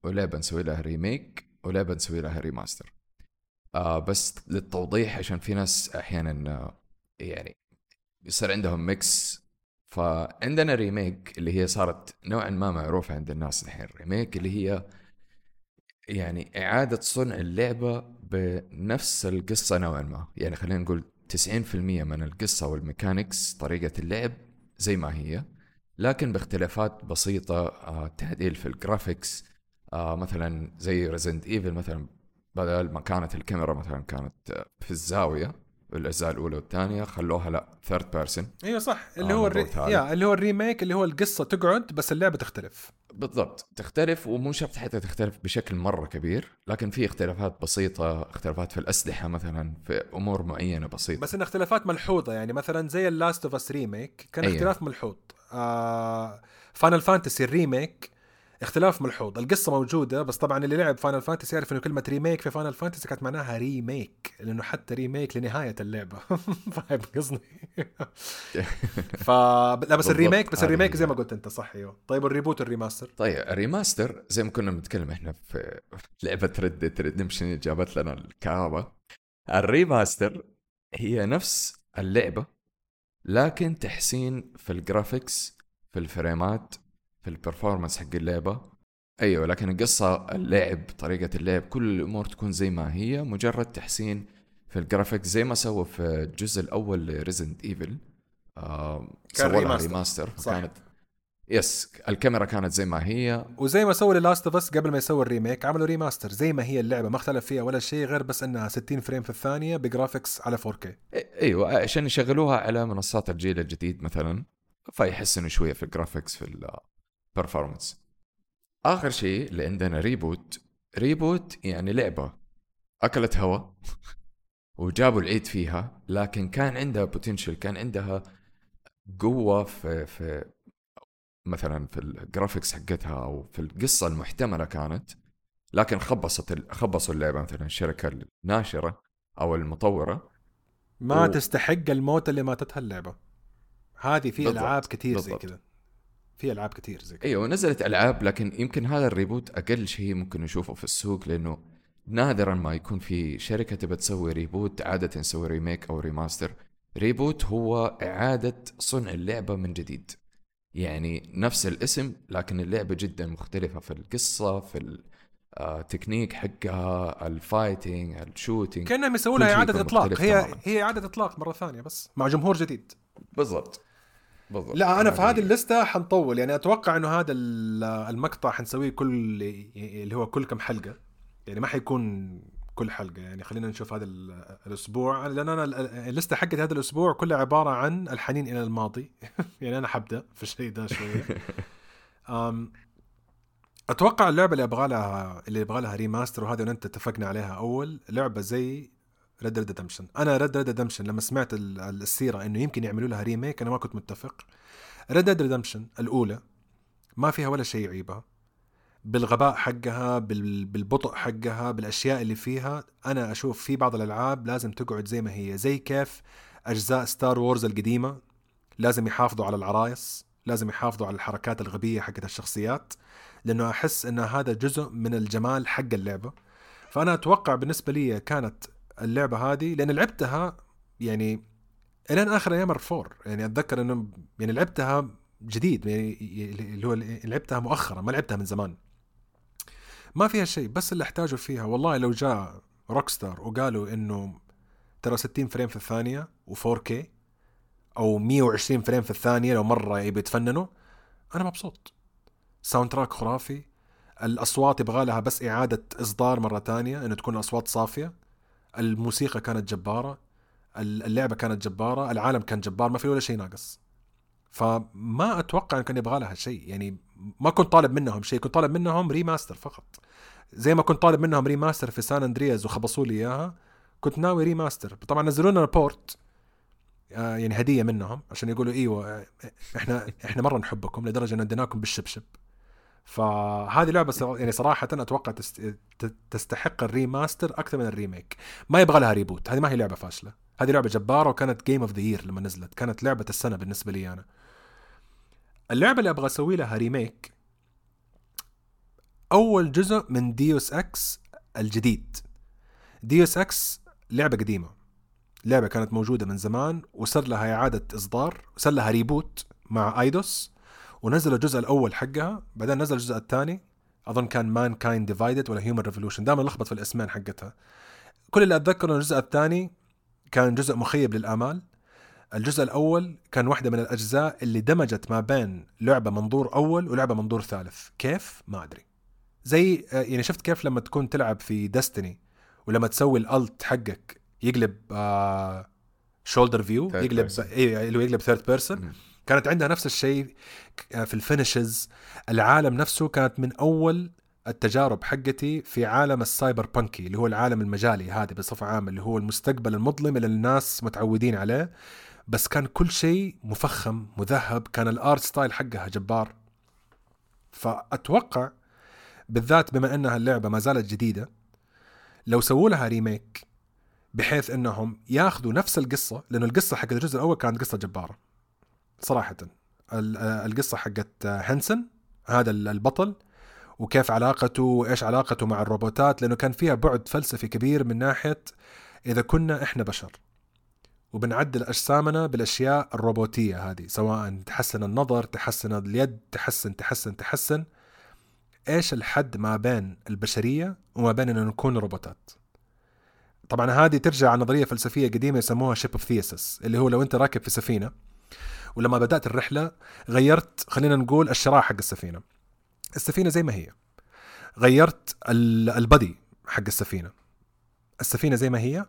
ولعبة نسوي لها remake ولعبة نسوي لها remaster آه بس للتوضيح عشان في ناس أحيانا آه، يعني يصير عندهم mix فعندنا remake اللي هي صارت نوعا ما معروفة عند الناس الحين. remake اللي هي يعني إعادة صنع اللعبة بنفس القصة نوعا ما. يعني خلينا نقول 90% من القصة وال mechanics طريقة اللعب زي ما هي لكن باختلافات بسيطة آه، تعديل في ال graphics آه، مثلا زي Resident Evil مثلا بدل ما كانت الكاميرا مثلا كانت في الزاوية. الأجزاء الأولى والثانية خلوها لا third person أيوه صح. اللي آه، هو موضوع ال re... يا اللي هو ال remake اللي هو القصة تقعد بس اللعبة تختلف. بالضبط. تختلف ومو شرط حتى تختلف بشكل مرة كبير لكن في اختلافات بسيطة اختلافات في الأسلحة مثلا في أمور معينة بسيطة. بس انها اختلافات ملحوظة يعني مثلا زي ال Last of Us remake كان أيوة. اختلاف ملحوظ. آه Final Fantasy ال remake اختلاف ملحوظ. القصة موجودة بس طبعا اللي لعب Final Fantasy يعرف إنه كلمه remake في Final Fantasy كانت معناها remake لأنه حتى remake لنهاية اللعبة. [laughs] فاهم قصدي؟ [laughs] ف لا بس. ال remake بس ال remake. زي ما قلت أنت صح أيوه. طيب ال reboot وال remaster طيب ال remaster زي ما كنا بنتكلم إحنا في [laughs] لعبة Red Redemption جابت لنا الكهرباء. ال remaster هي نفس اللعبة لكن تحسين في ال graphics في الفريمات في ال performance حق اللعبة. أيوه لكن القصة اللعب طريقة اللعب كل الأمور تكون زي ما هي مجرد تحسين في ال graphics زي ما سووا في الجزء الأول ل Resident Evil آه كان سووا لها remaster. remaster صح. كانت بس الكاميرا كانت زي ما هي. وزي ما سووا Last of Us قبل ما يسووا ال remake عملوا remaster زي ما هي اللعبة ما اختلف فيها ولا شيء غير بس إنها 60 frame في الثانية ب graphics على 4K أيوه عشان يشغلوها على منصات الجيل الجديد مثلا فيحسنوا شوية في ال graphics في ال performance آخر شيء اللي عندنا reboot reboot يعني لعبة. أكلت هوا [laughs] وجابوا العيد فيها لكن كان عندها potential كان عندها قوة في في مثلا في ال graphics حقتها أو في القصة المحتملة كانت. لكن خبصت خبصوا اللعبة مثلا الشركة الناشرة أو المطورة. ما و- تستحق الموت اللي ماتتها اللعبة. هذه في ألعاب كثير زي بالضبط. كذا. في ألعاب كثير زي كذا. أيوه نزلت ألعاب لكن يمكن هذا ال reboot أقل شيء ممكن نشوفه في السوق لأنه نادرا ما يكون في شركة تبى تسوي reboot عادة تسوي remake أو remaster. reboot هو إعادة صنع اللعبة من جديد. يعني نفس الاسم لكن اللعبة جدا مختلفة في القصة في التكنيك حقها ال fighting ال shooting كأنهم يسووا كل لها إعادة إطلاق. هي تماماً. هي إعادة إطلاق مرة ثانية بس مع جمهور جديد. بالضبط. بالضبط. لا أنا في هذه- الليسته حنطول. يعني أتوقع إنه هذا ال- المقطع حنسويه كل اللي هو كل كم حلقة. يعني ما حيكون كل حلقة. يعني خلينا نشوف هذا ال- الأسبوع. لأن أنا ال- الليسته حقت هذا الأسبوع كلها عبارة عن الحنين إلى الماضي. [laughs] يعني أنا حبدأ في الشيء ده شوية. [laughs] أم، أتوقع اللعبة اللي أبغى لها اللي يبغى لها remaster وهذه اللي انت اتفقنا عليها أول لعبة زي Red Dead Redemption أنا Red Dead Redemption لما سمعت ال- السيرة إنه يمكن يعملوا لها remake أنا ما كنت متفق. Red Dead Redemption الأولى ما فيها ولا شيء يعيبها. بالغباء حقها بال- بالبطء حقها بالأشياء اللي فيها أنا أشوف في بعض الألعاب لازم تقعد زي ما هي زي كيف أجزاء Star Wars القديمة لازم يحافظوا على العرايس لازم يحافظوا على الحركات الغبية حقت الشخصيات لأنه أحس إن هذا جزء من الجمال حق اللعبة. فأنا أتوقع بالنسبة لي كانت اللعبة هذه لأن لعبتها يعني الين آخر أيام الفور يعني أتذكر إنه يعني لعبتها جديد يعني اللي هو لعبتها مؤخرا ما لعبتها من زمان. ما فيها شيء بس اللي أحتاجه فيها والله لو جاء روك ستار وقالوا إنه ترى 60 frame في الثانية و4K أو 120 فريم في الثانية لو مرة يبي يتفننوا أنا مبسوط. soundtrack خرافي الأصوات يبغى لها بس إعادة إصدار مرة تانية إنه تكون الأصوات صافية. الموسيقى كانت جبارة اللعبة كانت جبارة العالم كان جبار ما في ولا شيء ناقص. فما أتوقع ان كان يبغى لها شيء. يعني ما كنت طالب منهم شيء كنت طالب منهم remaster فقط. زي ما كنت طالب منهم remaster في San Andreas وخبصوا لي إياها كنت ناوي remaster طبعا نزلوا لنا port آه يعني هدية منهم عشان يقولوا إيوه إحنا إحنا مرة نحبكم لدرجة ان اديناكم بالشبشب. فهذه لعبة يعني صراحة أتوقع تستحق ال remaster أكثر من ال remake. ما يبغى لها reboot هذه ما هي لعبة فاشلة. هذه لعبة جبارة وكانت Game of the Year لما نزلت. كانت لعبة السنة بالنسبة لي أنا. اللعبة اللي أبغى أسوي لها remake أول جزء من Deus Ex الجديد. Deus Ex لعبة قديمة. لعبة كانت موجودة من زمان وصار لها إعادة إصدار وصار لها reboot مع Eidos ونزل الجزء الأول حقها بعدين نزل الجزء الثاني. أظن كان Mankind Divided ولا Human Revolution دائما لخبط في الاسمين حقتها. كل اللي أتذكره الجزء الثاني كان جزء مخيب للآمال. الجزء الأول كان واحدة من الأجزاء اللي دمجت ما بين لعبة منظور أول ولعبة منظور ثالث. كيف؟ ما أدري. زي آه، يعني شفت كيف لما تكون تلعب في Destiny ولما تسوي ال ult حقك يقلب shoulder view يقلب اي اللي يقلب third person كانت عندها نفس الشيء آه، في ال finishers العالم نفسه كانت من أول التجارب حقتي في عالم السايبر بانكي اللي هو العالم المجالي هذا بصفة عامة اللي هو المستقبل المظلم اللي الناس متعودين عليه. بس كان كل شيء مفخم مذهب. كان ال art style حقها جبار. فأتوقع بالذات بما إنها اللعبة ما زالت جديدة لو سووا لها remake بحيث إنهم ياخذوا نفس القصة لأنه القصة حقت الجزء الأول كانت قصة جبارة. صراحة. القصة حقت Jensen هذا البطل وكيف علاقته وإيش علاقته مع الروبوتات لأنه كان فيها بعد فلسفي كبير من ناحية إذا كنا إحنا بشر. وبنعدل أجسامنا بالأشياء الروبوتية هذه سواء تحسن النظر تحسن اليد تحسن تحسن تحسن. إيش الحد ما بين البشرية وما بين انه نكون روبوتات؟ طبعا هذه ترجع على نظرية فلسفية قديمة يسموها شيب أوف ثيسس اللي هو لو أنت راكب في سفينة ولما بدأت الرحلة غيرت خلينا نقول الشراع حق السفينة. السفينة زي ما هي. غيرت ال body حق السفينة. السفينة زي ما هي.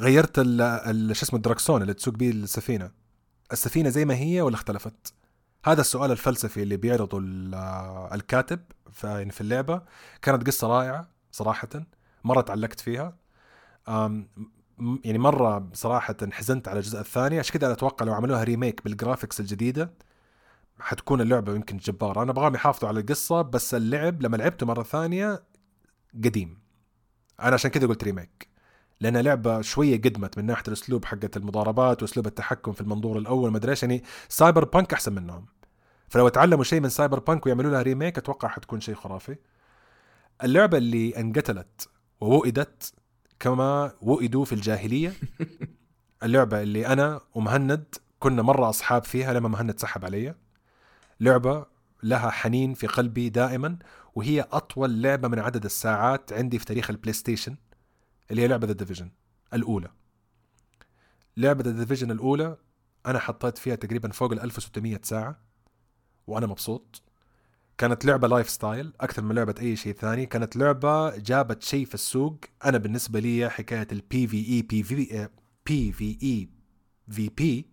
غيرت شو اسمه الدركسون اللي تسوق به السفينة. السفينة زي ما هي ولا اختلفت؟ هذا السؤال الفلسفي اللي بيعرضه الكاتب في في اللعبة. كانت قصة رائعة صراحة. مرة تعلقت فيها. يعني مرة بصراحه حزنت على الجزء الثاني. عشان كذا أتوقع لو عملوها remake بال graphics الجديدة حتكون اللعبة يمكن جبارة. أنا أبغاهم يحافظوا على القصة بس اللعب لما لعبته مرة ثانية قديم. أنا عشان كذا قلت remake لانها لعبة شوية قدمت من ناحية الأسلوب حقه المضاربات وأسلوب التحكم في المنظور الأول ما أدري يعني Cyberpunk أحسن منهم. فلو تعلموا شيء من Cyberpunk ويعملوا لها remake أتوقع حتكون شيء خرافي. اللعبة اللي انقتلت ووئدت كما وئدوا في الجاهلية. [laughs] اللعبة اللي أنا ومهند كنا مرة أصحاب فيها لما مهند سحب علي. لعبة لها حنين في قلبي دائما وهي أطول لعبة من عدد الساعات عندي في تاريخ ال PlayStation اللي هي لعبة The Division الأولى. لعبة The Division الأولى أنا حطيت فيها تقريبا فوق ال 1600 ساعة وأنا مبسوط. كانت لعبة lifestyle أكثر من لعبة أي شيء ثاني. كانت لعبة جابت شيء في السوق. أنا بالنسبة لي حكاية البي في اي بي في بي في اي vP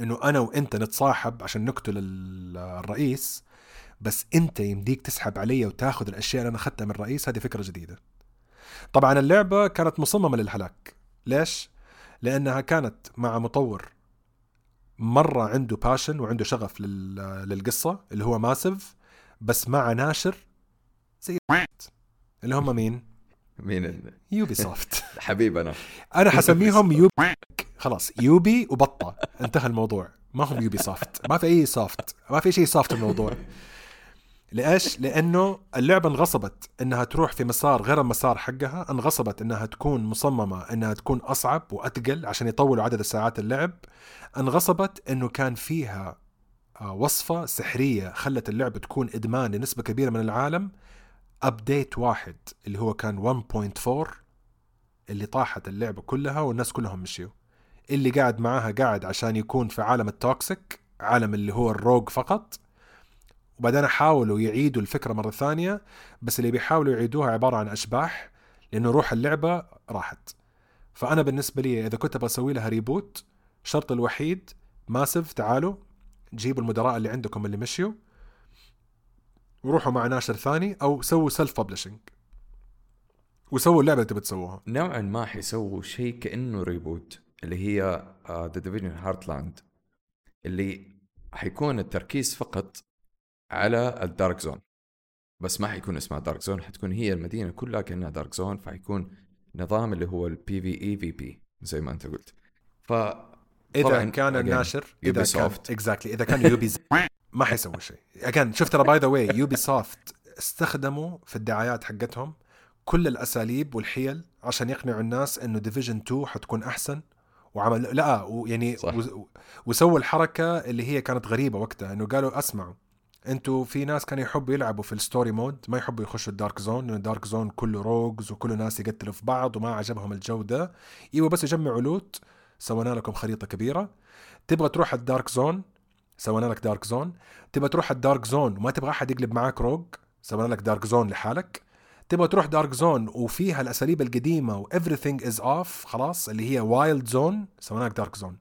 إنه أنا وأنت نتصاحب عشان نقتل الرئيس بس أنت يمديك تسحب علي وتاخذ الأشياء اللي أنا أخذتها من الرئيس. هذه فكرة جديدة. طبعا اللعبة كانت مصممة للهلاك. ليش؟ لأنها كانت مع مطور مرة عنده passion وعنده شغف للقصة اللي هو Massive بس مع ناشر زي اللي هم مين؟ مين Ubisoft حبيبنا أنا. حسميهم Ubi خلاص Ubi وبطة. انتهى الموضوع. ما هم Ubisoft ما في أي soft ما في شيء soft الموضوع. ليش؟ لأنه اللعبة انغصبت. إنها تروح في مسار غير المسار حقها، انغصبت. إنها تكون مصممة إنها تكون أصعب واثقل عشان يطولوا عدد ساعات اللعب، انغصبت إنه كان فيها آه، وصفة سحرية خلت اللعبة تكون إدمان لنسبة كبيرة من العالم. update واحد اللي هو كان 1.4 اللي طاحت اللعبة كلها والناس كلهم مشيوا. اللي قاعد معاها قاعد عشان يكون في عالم ال toxic عالم اللي هو ال rogue فقط. وبعدين حاولوا يعيدوا الفكرة مرة ثانية بس اللي بيحاولوا يعيدوها عبارة عن أشباح لأنه روح اللعبة راحت. فأنا بالنسبة لي إذا كنت أبغى أسوي لها reboot الشرط الوحيد Massive تعالوا جيبوا المدراء اللي عندكم اللي مشيوا وروحوا مع ناشر ثاني أو سووا self publishing وسووا اللعبة اللي تبي تسووها. نوعا ما حيسووا شيء كأنه reboot اللي هي The Division Heartland اللي حيكون التركيز فقط على ال dark zone بس ما حيكون اسمها dark zone حتكون هي المدينة كلها كأنها dark zone فحيكون نظام اللي هو ال PvEvP زي ما أنت قلت. ف إذا كان الناشر إذا كان exactly إذا كان Ubi [laughs] ما حيسوي شيء. again شوف ترى by the way Ubisoft استخدموا في الدعايات حقتهم كل الأساليب والحيل عشان يقنعوا الناس إنه Division 2 حتكون أحسن. وعمل لا ويعني وسووا الحركة اللي هي كانت غريبة وقتها إنه قالوا أسمعوا. أنتوا في ناس كانوا يحبوا يلعبوا في ال story mode ما يحبوا يخشوا ال dark zone لأنه ال dark zone كله rogues وكله ناس يقتلوا في بعض وما عجبهم الجو ده إيوه بس يجمعوا loot سوينا لكم خريطة كبيرة. تبغى تروح ال dark zone؟ سوينا لك dark zone. تبغى تروح ال dark zone وما تبغى أحد يقلب معاك rogue؟ سوينا لك dark zone لحالك. تبغى تروح dark zone وفيها الأساليب القديمة و everything is off خلاص اللي هي wild zone سوينا لك dark zone.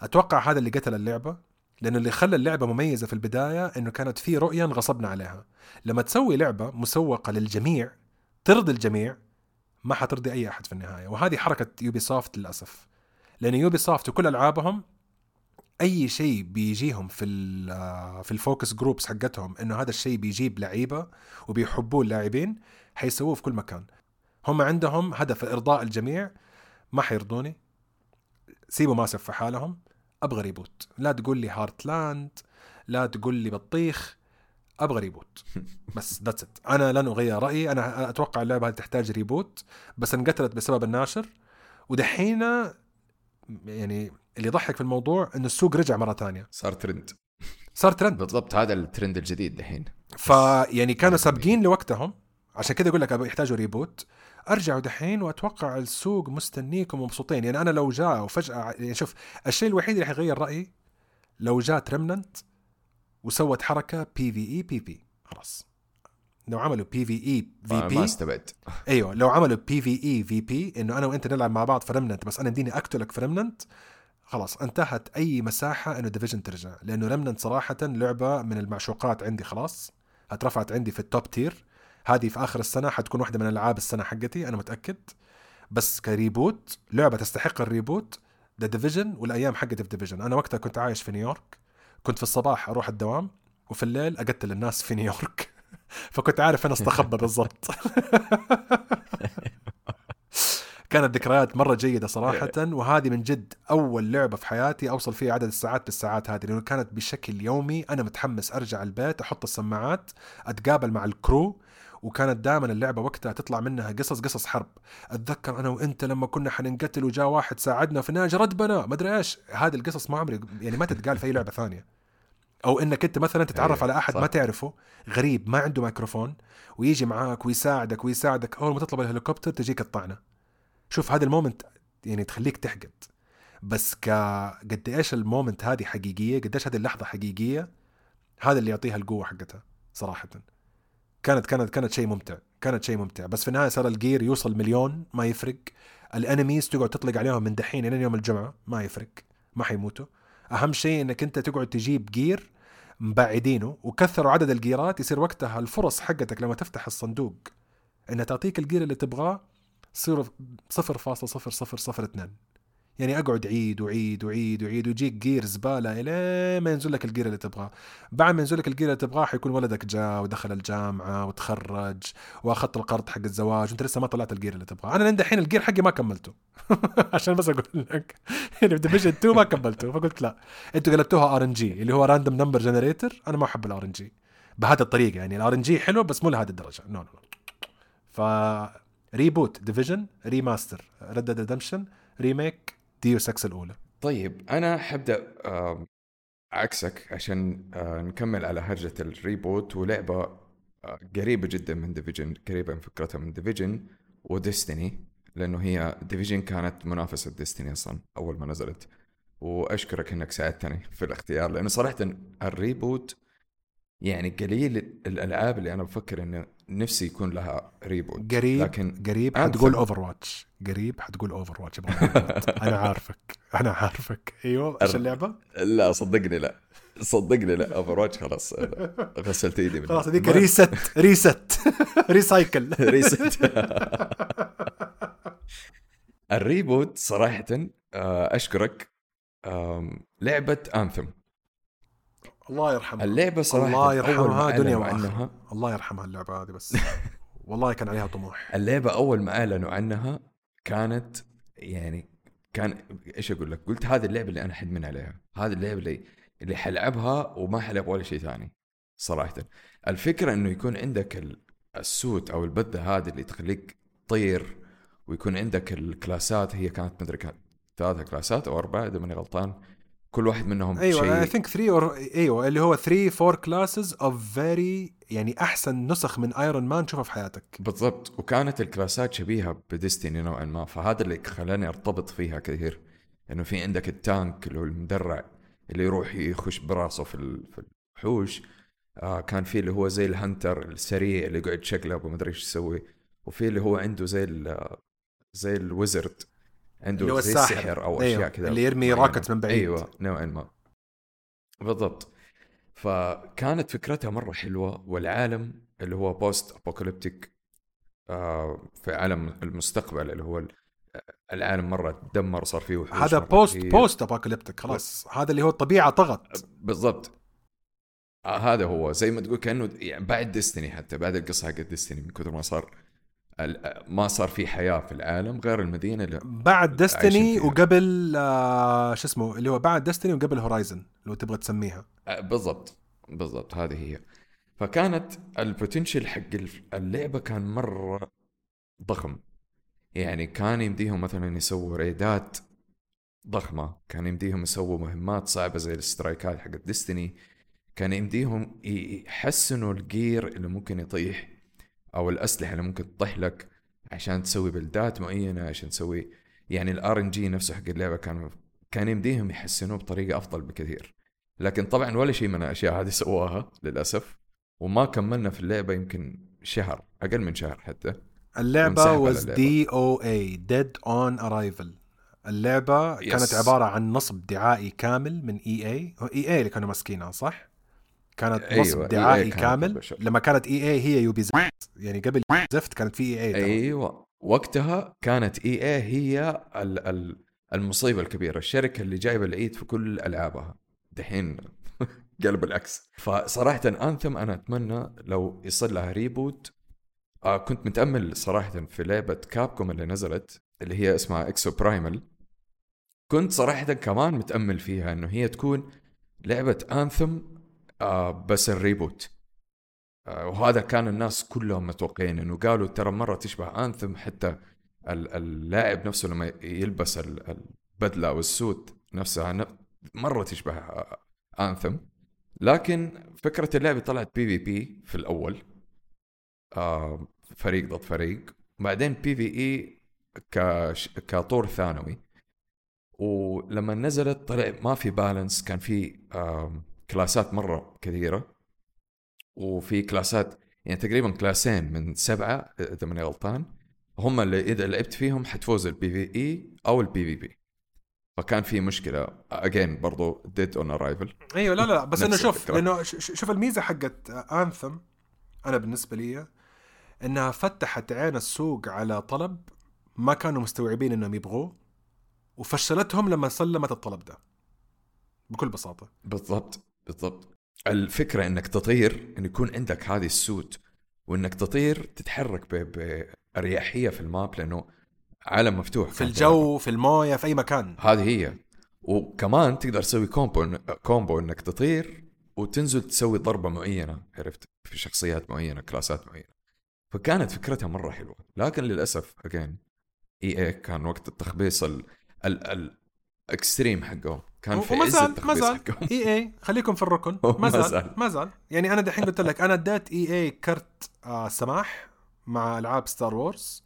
أتوقع هذا اللي قتل اللعبة. لأنه اللي خلى اللعبة مميزة في البداية إنه كانت في رؤية انغصبنا عليها. لما تسوي لعبة مسوقة للجميع ترضي الجميع ما حترضي أي أحد في النهاية. وهذه حركة Ubisoft للأسف. لأن Ubisoft وكل ألعابهم أي شيء بيجيهم في في ال focus groups حقتهم إنه هذا الشيء بيجيب لعيبة وبيحبوه اللاعبين حيسووه في كل مكان. هم عندهم هدف إرضاء الجميع ما حيرضوني. سيبوا Massive في حالهم. أبغى reboot لا تقول لي Heartland لا تقول لي بطيخ أبغى reboot [laughs] بس that's it أنا لن أغير رأيي. أنا أتوقع اللعبة هذه تحتاج reboot بس انقتلت بسبب الناشر. ودحين يعني اللي يضحك في الموضوع انه السوق رجع مرة ثانية. صار ترند صار ترند بالضبط هذا الترند الجديد دحين فيعني كانوا سابقين لوقتهم. عشان كذا أقول لك يحتاجوا reboot ارجعوا دحين وأتوقع السوق مستنيكم ومبسوطين. يعني أنا لو جاء وفجأة يعني شوف الشيء الوحيد اللي حيغير رأيي لو جات ريمننت وسوت حركة بي في اي بي بي خلاص. لو عملوا بي في اي في بي ما استبعد. [laughs] أيوه لو عملوا بي في اي في بي إنه أنا وأنت نلعب مع بعض في Remnant بس أنا يمديني أقتلك في Remnant خلاص انتهت أي مساحة إنه Division ترجع. لأنه Remnant صراحة لعبة من المعشوقات عندي خلاص. اترفعت عندي في ال top tier هذه في آخر السنة حتكون واحدة من ألعاب السنة حقتي أنا متأكد. بس ك reboot لعبة تستحق ال reboot The Division والأيام حقتي في Division أنا وقتها كنت عايش في نيويورك. كنت في الصباح أروح الدوام وفي الليل أقتل الناس في نيويورك. [laughs] فكنت عارف أنا أستخبى بالضبط. [laughs] كانت ذكريات مرة جيدة صراحة وهذه من جد أول لعبة في حياتي أوصل فيها عدد الساعات بالساعات هذه لأنه كانت بشكل يومي أنا متحمس أرجع البيت أحط السماعات أتقابل مع ال crew وكانت دائما اللعبة وقتها تطلع منها قصص قصص حرب. أتذكر أنا وإنت لما كنا حننقتل وجاء واحد ساعدنا في النهايه ردبنا ما أدري إيش. هذه القصص ما عمري يعني ما تتقال في أي لعبة ثانية. أو إنك أنت مثلا تتعرف أيه على أحد صح. ما تعرفه غريب ما عنده ميكروفون ويجي معاك ويساعدك ويساعدك أول ما تطلب الهليكوبتر تجيك الطعنة. شوف هذا ال moment يعني تخليك تحقد. بس ك قد إيش ال moment هذه حقيقية؟ قد إيش هذه اللحظة حقيقية؟ هذا اللي يعطيها القوة حقتها صراحة. كانت كانت كانت شيء ممتع. كانت شيء ممتع. بس في النهاية صار ال gear يوصل مليون ما يفرق. ال enemies تقعد تطلق عليهم من دحين إلى يوم الجمعة ما يفرق. ما حيموتوا. أهم شيء إنك أنت تقعد تجيب gear مبعدينه وكثروا عدد ال gear ات يصير وقتها الفرص حقتك لما تفتح الصندوق إنها تعطيك ال gear اللي تبغاه تصير 0.0002 يعني أقعد عيد وعيد وعيد وعيد ويجيك gear زبالة الين ما ينزل لك ال gear اللي تبغاه. بعد ما ينزل لك ال gear اللي تبغاه حيكون ولدك جاء ودخل الجامعة وتخرج وأخذت القرض حق الزواج وأنت لسه ما طلعت ال gear اللي تبغاه. أنا لين دحين ال gear حقي ما كملته. [laughs] عشان بس أقول لك. يعني في Division 2 ما كملته. فقلت لا. أنتوا قلبتوها RNG اللي هو random number generator أنا ما أحب ال RNG بهذه الطريقة يعني. ال RNG حلو بس مو لهذه الدرجة. no no ف reboot Division remaster Red Redemption remake Deus Ex الأولى. طيب أنا حبدا عكسك عشان آه، نكمل على هرجة ال reboot ولعبة آه، قريبة جدا من Division قريبة من فكرتها من Division و Destiny لأنه هي ديفيجن كانت منافسة Destiny أصلا أول ما نزلت. وأشكرك إنك ساعدتني في الاختيار لأنه صراحة ال reboot يعني قليل الألعاب اللي أنا بفكر انه نفسي يكون لها reboot قريب لكن قريب Anthem- حتقول Overwatch قريب حتقول Overwatch أنا عارفك. أنا عارفك. أيوه إيش اللعبة؟ لا صدقني لا. صدقني لا. Overwatch خلاص غسلت إيدي. خلاص هذيك reset reset recycle reset ال reboot صراحة آه، أشكرك. آم، لعبة Anthem الله يرحمها. اللعبة صراحة الله يرحمها. دنيا أعلنوا وآخرة. عنها الله يرحمها اللعبة هذه بس. [laughs] والله كان عليها طموح. اللعبة أول ما أعلنوا عنها كانت يعني كان إيش أقول لك؟ قلت هذه اللعبة اللي أنا حدمن عليها. هذه اللعبة اللي اللي حلعبها وما حلعب ولا شيء ثاني صراحة. الفكرة إنه يكون عندك ال- ال suit أو البدة هذه اللي تخليك تطير ويكون عندك ال class ات هي كانت مدري كانت ثلاثة class ات أو أربعة إذا ماني غلطان. كل واحد منهم أيوه I think 3 or أيوه اللي هو 3 4 classes of very يعني أحسن نسخ من Iron Man تشوفها في حياتك. بالضبط. وكانت ال class ات شبيهة ب Destiny نوعا ما فهذا اللي خلاني أرتبط فيها كثير. إنه في عندك ال tank اللي هو المدرع اللي يروح يخش براسه في ال- في الوحوش. آه كان في اللي هو زي ال hunter السريع اللي يقعد يشقلب وما ادري إيش يسوي. وفي اللي هو عنده زي ال زي ال wizard. عنده زي الساحر. السحر أو أيوه، أشياء كذا اللي يرمي. rocket من بعيد. أيوه نوعا ما بالضبط فكانت فكرتها مرة حلوة والعالم اللي هو post-apocalyptic في عالم المستقبل اللي هو ال- العالم مرة تدمر صار فيه وحوش هذا post كثير. بوست apocalyptic خلاص هذا اللي هو الطبيعة طغت بالضبط آه هذا هو زي ما تقول كأنه يعني بعد Destiny حتى بعد القصة حقت Destiny من كثر ما صار ما صار في حياة في العالم غير المدينة اللي بعد Destiny. وقبل آه شو اسمه اللي هو بعد Destiny وقبل Horizon لو تبغى تسميها. آه، بالضبط بالضبط هذه هي. فكانت ال potential حق اللعبة كان مرة ضخم. يعني كان يمديهم مثلا يسووا raid ات ضخمة كان يمديهم يسووا مهمات صعبة زي ال strike ات حقت Destiny كان يمديهم يحسنوا ال gear اللي ممكن يطيح. أو الأسلحة اللي ممكن تطيح لك عشان تسوي build ات معينة عشان تسوي يعني ال RNG نفسه حق اللعبة كان كان يمديهم يحسنوه بطريقة أفضل بكثير لكن طبعا ولا شيء من الأشياء هذه [laughs] سواها للأسف وما كملنا في اللعبة يمكن شهر أقل من شهر حتى اللعبة was. d أو a dead on arrival اللعبة Yes. كانت عبارة عن نصب دعائي كامل من EA EA اللي كانوا ماسكينها صح كانت أيوة، نصب EA دعائي كانت كامل publisher. لما كانت EA هي Ubi زفت يعني قبل زفت كانت في EA أيوه. وقتها كانت EA هي ال- ال- المصيبة الكبيرة الشركة اللي جايبة العيد في كل ألعابها. دحين [laughs] قلب العكس. فصراحة Anthem أنا أتمنى لو يصير لها reboot آه كنت متأمل صراحة في لعبة Capcom اللي نزلت اللي هي اسمها Exoprimal كنت صراحة كمان متأمل فيها إنه هي تكون لعبة Anthem آه بس ال reboot. آه، وهذا كان الناس كلهم متوقعين. انه قالوا ترى مرة تشبه Anthem حتى ال- اللاعب نفسه لما يلبس ال- البدلة أو ال suit نفسها مرة تشبه Anthem لكن فكرة اللعبة طلعت PvP في الأول. آه، فريق ضد فريق. بعدين PvE كطور ثانوي. ولما نزلت طلع ما في balance كان في آم، class ات مرة كثيرة وفي class ات يعني تقريبا class ين من سبعة إذا ماني غلطان هم اللي إذا لعبت فيهم حتفوز ال PvE أو ال PvP فكان في مشكلة again برضو dead on arrival أيوه لا لا بس إنه شوف. لأنه شوف الميزة حقت Anthem أنا بالنسبة لي إنها فتحت عين السوق على طلب ما كانوا مستوعبين إنهم يبغوه وفشلتهم لما سلمت الطلب ده بكل بساطة. بالضبط. بالضبط. الفكرة إنك تطير إن يكون عندك هذه ال suit وإنك تطير تتحرك بأريحية في ال map لأنه عالم مفتوح في الجو في الموية في أي مكان. هذه هي. وكمان تقدر تسوي combo combo إنك تطير وتنزل تسوي ضربة معينة عرفت؟ في شخصيات معينة class ات معينة. فكانت فكرتها مرة حلوة. لكن للأسف again EA كان وقت التخبيص ال ال ال extreme حقهم. كان في وما زال ما زال. EA خليكم في الركن. [laughs] ما زال. ما زال. يعني أنا دحين قلت لك أنا أديت EA كرت آه سماح مع ألعاب ستار وورز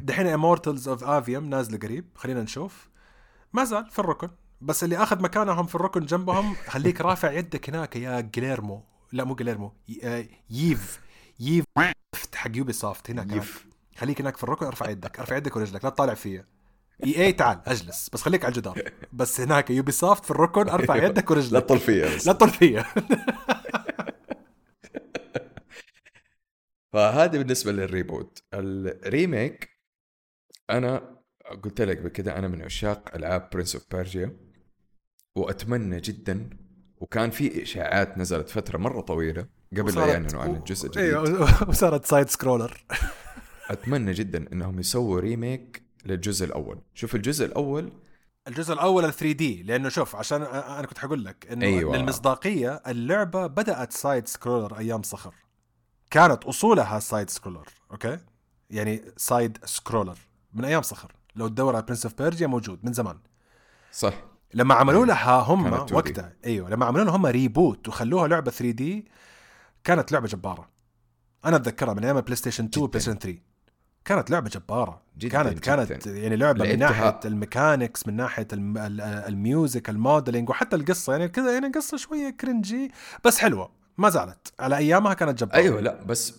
دحين Immortals of Aveum نازله قريب خلينا نشوف. ما زال في الركن. بس اللي أخذ مكانهم في الركن جنبهم خليك رافع يدك هناك يا Guillemot لا مو Guillemot Yves Yves حق Ubisoft هناك. خليك هناك في الركن ارفع يدك. ارفع يدك ورجلك لا تطالع فيا. اي اي تعال اجلس. بس خليك على الجدار. بس هناك Ubisoft في الركن [laughs] أرفع يدك لا ورجلك. تطل فيها بس. لا تطل فيا [laughs] فهذا بالنسبة لل reboot. ال remake أنا قلت لك بكذا أنا من عشاق ألعاب Prince of Persia وأتمنى جدا وكان في إشاعات نزلت فترة مرة طويلة قبل لا يعلنوا عن الجزء الجديد. أيوه [laughs] وصارت side scroller أتمنى جدا إنهم يسووا remake للجزء الأول. شوف الجزء الأول. الجزء الأول ال 3D لأنه شوف عشان أنا كنت حقول لك إنه أيوة. للمصداقية اللعبة بدأت side scroller أيام صخر. كانت أصولها side scroller okay؟ يعني side scroller من أيام صخر. لو تدور على Prince of Persia موجود من زمان. صح. لما عملوا لها هم كانت 2D. وقتها أيوه لما عملوا لها هم reboot وخلوها لعبة 3D كانت لعبة جبارة. أنا أتذكرها من أيام ال PlayStation 2 و PlayStation 3 كانت لعبة جبارة. جداً كانت جداً. كانت يعني لعبة من ناحية ال mechanics من ناحية الم... ال- ال music ال modeling وحتى القصة. يعني كذا يعني قصة شوية cringy بس حلوة. ما زالت. على أيامها كانت جبارة. أيوه لا بس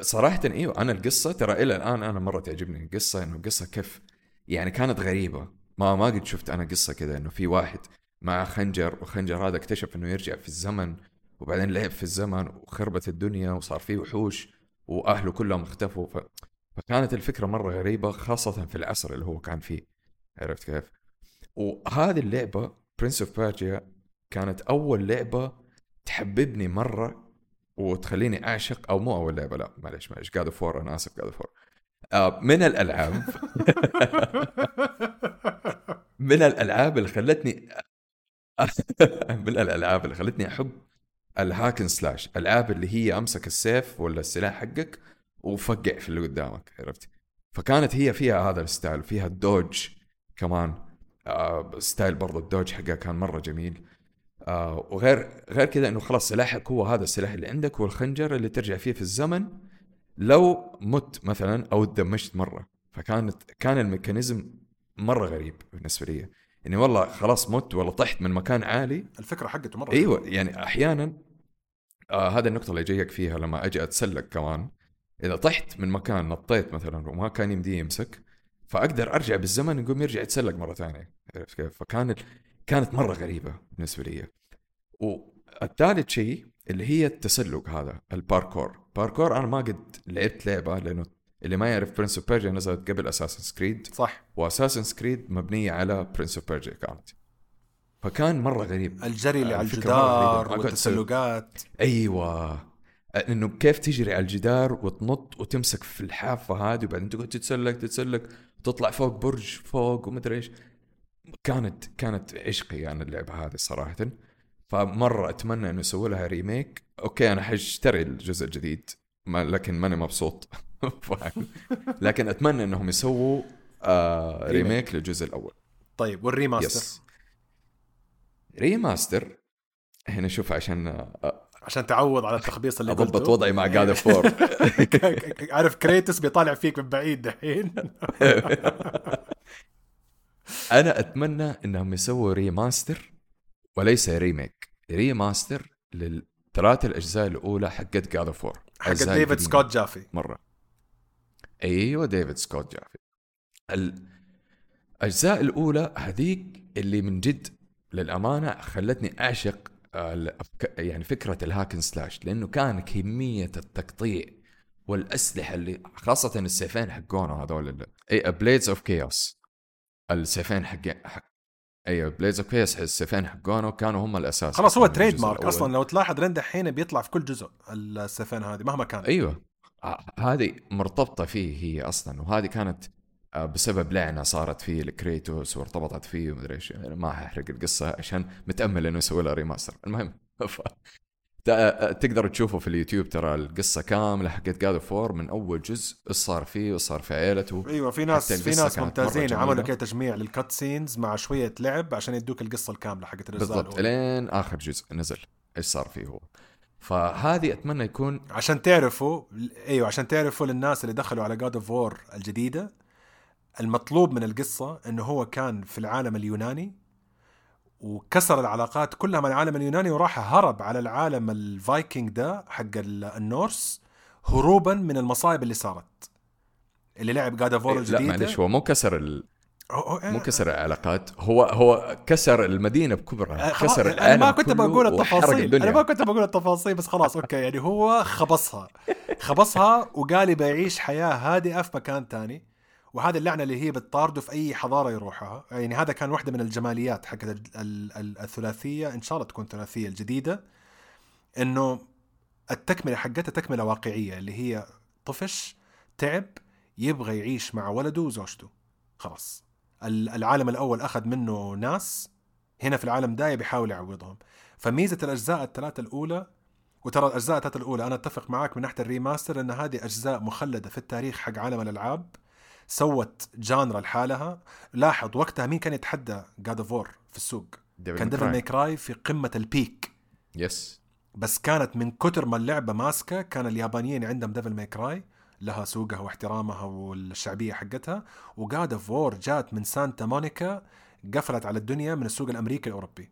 صراحة أيوه أنا القصة ترى إلى الآن أنا مرة تعجبني. القصة إنه القصة كيف يعني كانت غريبة. ما ما قد شفت أنا قصة كذا إنه في واحد مع خنجر وخنجر هذا اكتشف إنه يرجع في الزمن وبعدين لعب في الزمن وخربت الدنيا وصار فيه وحوش وأهله كلهم اختفوا. ف... فكانت الفكرة مرة غريبة خاصة في العصر اللي هو كان فيه. عرفت كيف؟ وهذه اللعبة Prince of Persia كانت أول لعبة تحببني مرة وتخليني أعشق أو مو أول لعبة لا معلش معلش God of أنا آسف God of War من الألعاب [laughs] من الألعاب اللي خلتني [laughs] من الألعاب اللي خلتني أحب ال hack and slash ألعاب اللي هي أمسك السيف ولا السلاح حقك وفقع في اللي قدامك عرفت؟ فكانت هي فيها هذا ال style فيها ال dodge كمان آه style برضه ال dodge حقها كان مرة جميل. آه وغير غير كذا إنه خلاص سلاحك هو هذا السلاح اللي عندك والخنجر اللي ترجع فيه في الزمن لو مت مثلا أو t damage ت مرة. فكانت كان ال mechanism مرة غريب بالنسبة لي. يعني والله خلاص مت ولا طحت من مكان عالي. الفكرة حقته مرة إيوه يعني أحيانا آه هذا النقطة اللي جايك فيها لما أجي أتسلق كمان إذا طحت من مكان نطيت مثلا وما كان يمدي يمسك فأقدر أرجع بالزمن يقوم يرجع يتسلق مرة ثانية. عرفت كيف؟ فكانت كانت مرة غريبة بالنسبة لي. والثالث شيء اللي هي التسلق هذا ال parkour. parkour أنا ما قد لعبت لعبة لأنه اللي ما يعرف Prince of Persia نزلت قبل Assassin's Creed صح. و Assassin's Creed مبنية على Prince of Persia كانت. فكان مرة غريب. الجري اللي على. الجدار والتسلقات. أيوه. إنه كيف تجري على الجدار وتنط وتمسك في الحافة هذه وبعدين تقعد تتسلق تتسلق تطلع فوق برج فوق ومدري إيش. كانت كانت عشقي أنا اللعبة هذه صراحة. فمرة أتمنى إنه يسووا لها remake. okay أنا حاشتري الجزء الجديد ما لكن ماني مبسوط؟ [laughs] لكن أتمنى إنهم يسووا آه remake للجزء الأول. طيب وال remaster؟ yes. remaster؟ هنا شوف عشان آه، عشان تعوض على التخبيص اللي أضبط وضعي مع God of War عارف Kratos بيطالع فيك من بعيد دحين. [laughs] أنا أتمنى إنهم يسووا remaster وليس remake remaster للثلاث الأجزاء الأولى حقت God of War حق David Scott Jaffe مرة. أيوه David Scott Jaffe الأجزاء الأولى هذيك اللي من جد للأمانة خلتني أعشق يعني فكرة ال hack and slash لأنه كان كمية التقطيع والأسلحة اللي خاصة السيفين حقونه هذول اي Blades of Chaos السيفين حق أيوه Blades of Chaos السيفين حقونه كانوا هم الأساس خلاص هو trademark الأول. أصلا. لو تلاحظ لين دحين بيطلع في كل جزء السيفين هذه مهما كان. أيوه. ه- هذه مرتبطة فيه هي أصلا وهذه كانت آه، بسبب لعنة صارت فيه ل Kratos وارتبطت فيه ومدري إيش. أنا ما ححرق القصة عشان متأمل إنه يسوي لها remaster المهم ف... ت- تقدروا تشوفوا في اليوتيوب ترى القصة كاملة حقت God of War من أول جزء إيش صار فيه وايش صار في عيلته. أيوه في ناس في ناس ممتازين عملوا. كده تجميع لل cut scenes مع شوية لعب عشان يدوك القصة الكاملة حقت الاجزاء بالضبط. إلين آخر جزء نزل. إيش صار فيه هو؟ فهذه أتمنى يكون عشان تعرفوا أيوه عشان تعرفوا للناس اللي دخلوا على God of War الجديدة المطلوب من القصة إنه هو كان في العالم اليوناني وكسر العلاقات كلها مع العالم اليوناني وراح هرب على العالم الفايكنج ده حق ال- ال Norse هروبا من المصايب اللي صارت. اللي لعب God of إيه، War لا الجديدة. معلش هو مو كسر ال... مو كسر العلاقات هو هو كسر المدينة بكبرها خلاص، كسر أنا ما كنت بقول التفاصيل. أنا ما كنت بقول التفاصيل بس خلاص okay يعني هو خبصها. خبصها وقال يبي يعيش حياة هادئة في مكان تاني. وهذه اللعنة اللي هي بتطارده في أي حضارة يروحها. يعني هذا كان واحدة من الجماليات ال- الثلاثية إن شاء الله تكون ثلاثيه الجديدة إنه التكملة حقتها تكملة واقعية اللي هي طفش تعب يبغى يعيش مع ولده وزوجته. خلاص. ال- العالم الأول أخذ منه ناس هنا في العالم ده بيحاول يعوضهم. فميزة الأجزاء الثلاثة الأولى وترى الأجزاء الثلاثة الأولى أنا أتفق معاك من ناحية الريماستر إن هذه أجزاء مخلدة في التاريخ حق عالم الألعاب. سوت genre لحالها. لاحظ وقتها مين كان يتحدى جاد اوف وور في السوق؟ Devil كان Devil. May في قمة ال peak yes بس كانت من كتر ما اللعبة ماسكة كان اليابانيين عندهم Devil May Cry لها سوقها واحترامها والشعبية حقتها. و God of War جات من سانتا مونيكا قفلت على الدنيا من السوق الأمريكي الأوروبي.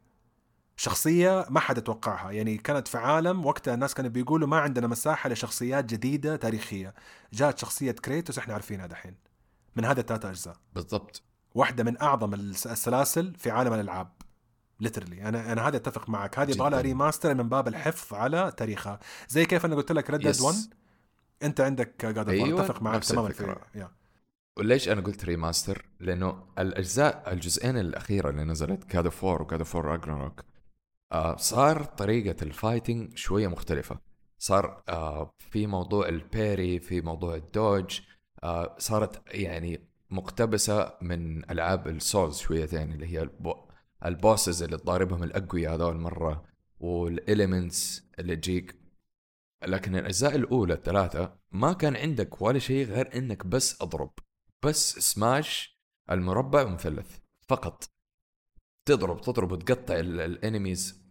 شخصية ما حد يتوقعها. يعني كانت في عالم وقتها الناس كانوا بيقولوا ما عندنا مساحة لشخصيات جديدة تاريخية. جات شخصية كريتوس إحنا عارفينها دحين. من هذا الثلاث أجزاء بالضبط واحدة من أعظم الس- السلاسل في عالم الألعاب literally أنا أنا هذا أتفق معك هذه جداً. remaster من باب الحفظ على تاريخها زي كيف أنا قلت لك Red Dead yes. 1 أنت عندك God of أيوة، أتفق معك تماما. في yeah. وليش أنا قلت remaster؟ لأنه الأجزاء الجزئين الأخيرة اللي نزلت God of War و God of War Ragnarok آه صار طريقة ال fighting شوية مختلفة صار آه في موضوع ال parry في موضوع ال dodge صارت يعني مقتبسة من ألعاب ال Souls شويتين اللي هي ال bo- ال bosses اللي تضاربهم الأقوياء هذول مرة وال elements اللي تجيك. لكن الأجزاء الأولى الثلاثة ما كان عندك ولا شيء غير إنك بس أضرب بس سماش المربع ومثلث فقط. تضرب تضرب وتقطع ال- ال enemies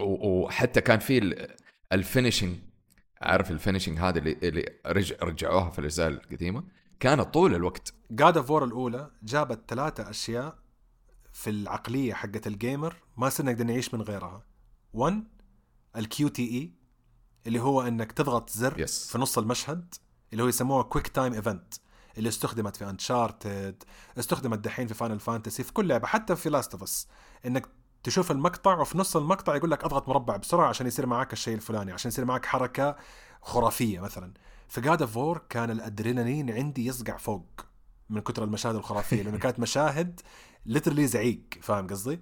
و- وحتى كان في ال- ال finishing عارف ال finishing هذه اللي, اللي رجع رجعوها في الأجزاء القديمة؟ كانت طول الوقت. God of War الأولى جابت ثلاثة أشياء في العقلية حقت ال gamer ما صرنا نقدر نعيش من غيرها. 1 ال QTE اللي هو إنك تضغط زر yes. في نص المشهد اللي هو يسموها quick time event اللي استخدمت في Uncharted استخدمت دحين في Final Fantasy في كل لعبة حتى في Last of Us إنك تشوف المقطع وفي نص المقطع يقول لك أضغط مربع بسرعة عشان يصير معك الشيء الفلاني عشان يصير معك حركة خرافية مثلا في God of War كان الأدرينالين عندي يصقع فوق من كثر المشاهد الخرافية لأنه كانت مشاهد literally زعيق فاهم قصدي؟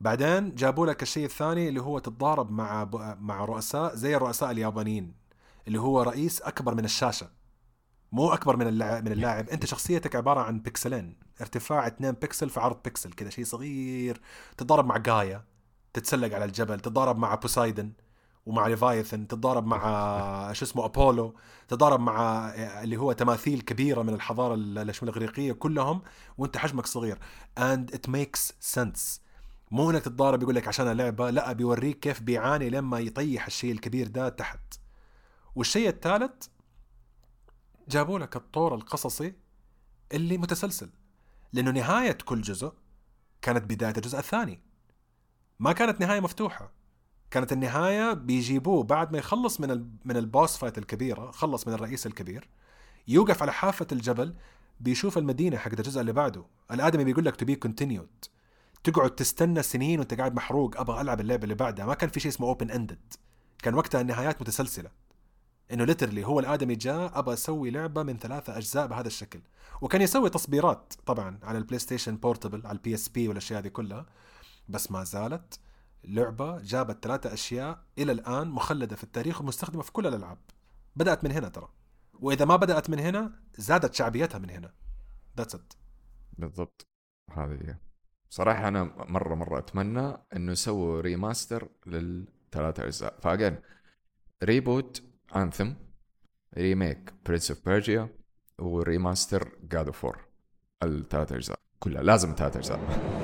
بعدين جابوا لك الشيء الثاني اللي هو تتضارب مع مع رؤساء زي الرؤساء اليابانيين اللي هو رئيس أكبر من الشاشة مو أكبر من اللاعب من اللاعب. أنت شخصيتك عبارة عن بكسلين ارتفاع 2 بكسل في عرض بكسل كذا شيء صغير. تتضارب مع جايا تتسلق على الجبل. تتضارب مع بوسايدن ومع ليفايثن. تتضارب مع [laughs] شو اسمه أبولو. تتضارب مع اللي هو تماثيل كبيرة من الحضارة ال- شو الإغريقية كلهم وأنت حجمك صغير. And it makes sense. مو إنك تتضارب يقول لك عشان اللعبة لا بيوريك كيف بيعاني لما يطيح الشيء الكبير ده تحت. والشيء الثالث جابوا لك الطور القصصي اللي متسلسل لأنه نهاية كل جزء كانت بداية الجزء الثاني. ما كانت نهاية مفتوحة كانت النهاية بيجيبوه بعد ما يخلص من من ال boss fight الكبيره خلص من الرئيس الكبير يوقف على حافة الجبل بيشوف المدينة حقت الجزء اللي بعده. الآدمي بيقول لك to be continued تقعد تستنى سنين وانت قاعد محروق أبغى ألعب اللعبة اللي بعدها. ما كان في شيء اسمه open ended كان وقتها النهايات متسلسلة. إنه literally هو الآدمي جاء أبغى أسوي لعبة من ثلاثة أجزاء بهذا الشكل. وكان يسوي تصبيرات طبعا على ال PlayStation Portable على ال PSP والأشياء هذه كلها. بس ما زالت لعبة جابت ثلاثة أشياء إلى الآن مخلدة في التاريخ ومستخدمة في كل الألعاب. بدأت من هنا ترى. وإذا ما بدأت من هنا زادت شعبيتها من هنا. that's it بالضبط. هذه هي. صراحة أنا مرة مرة أتمنى إنه يسووا remaster للثلاث أجزاء. ف again reboot Anthem remake Prince of Persia و remaster God of War الثلاث أجزاء. كلها. لازم ثلاث أجزاء.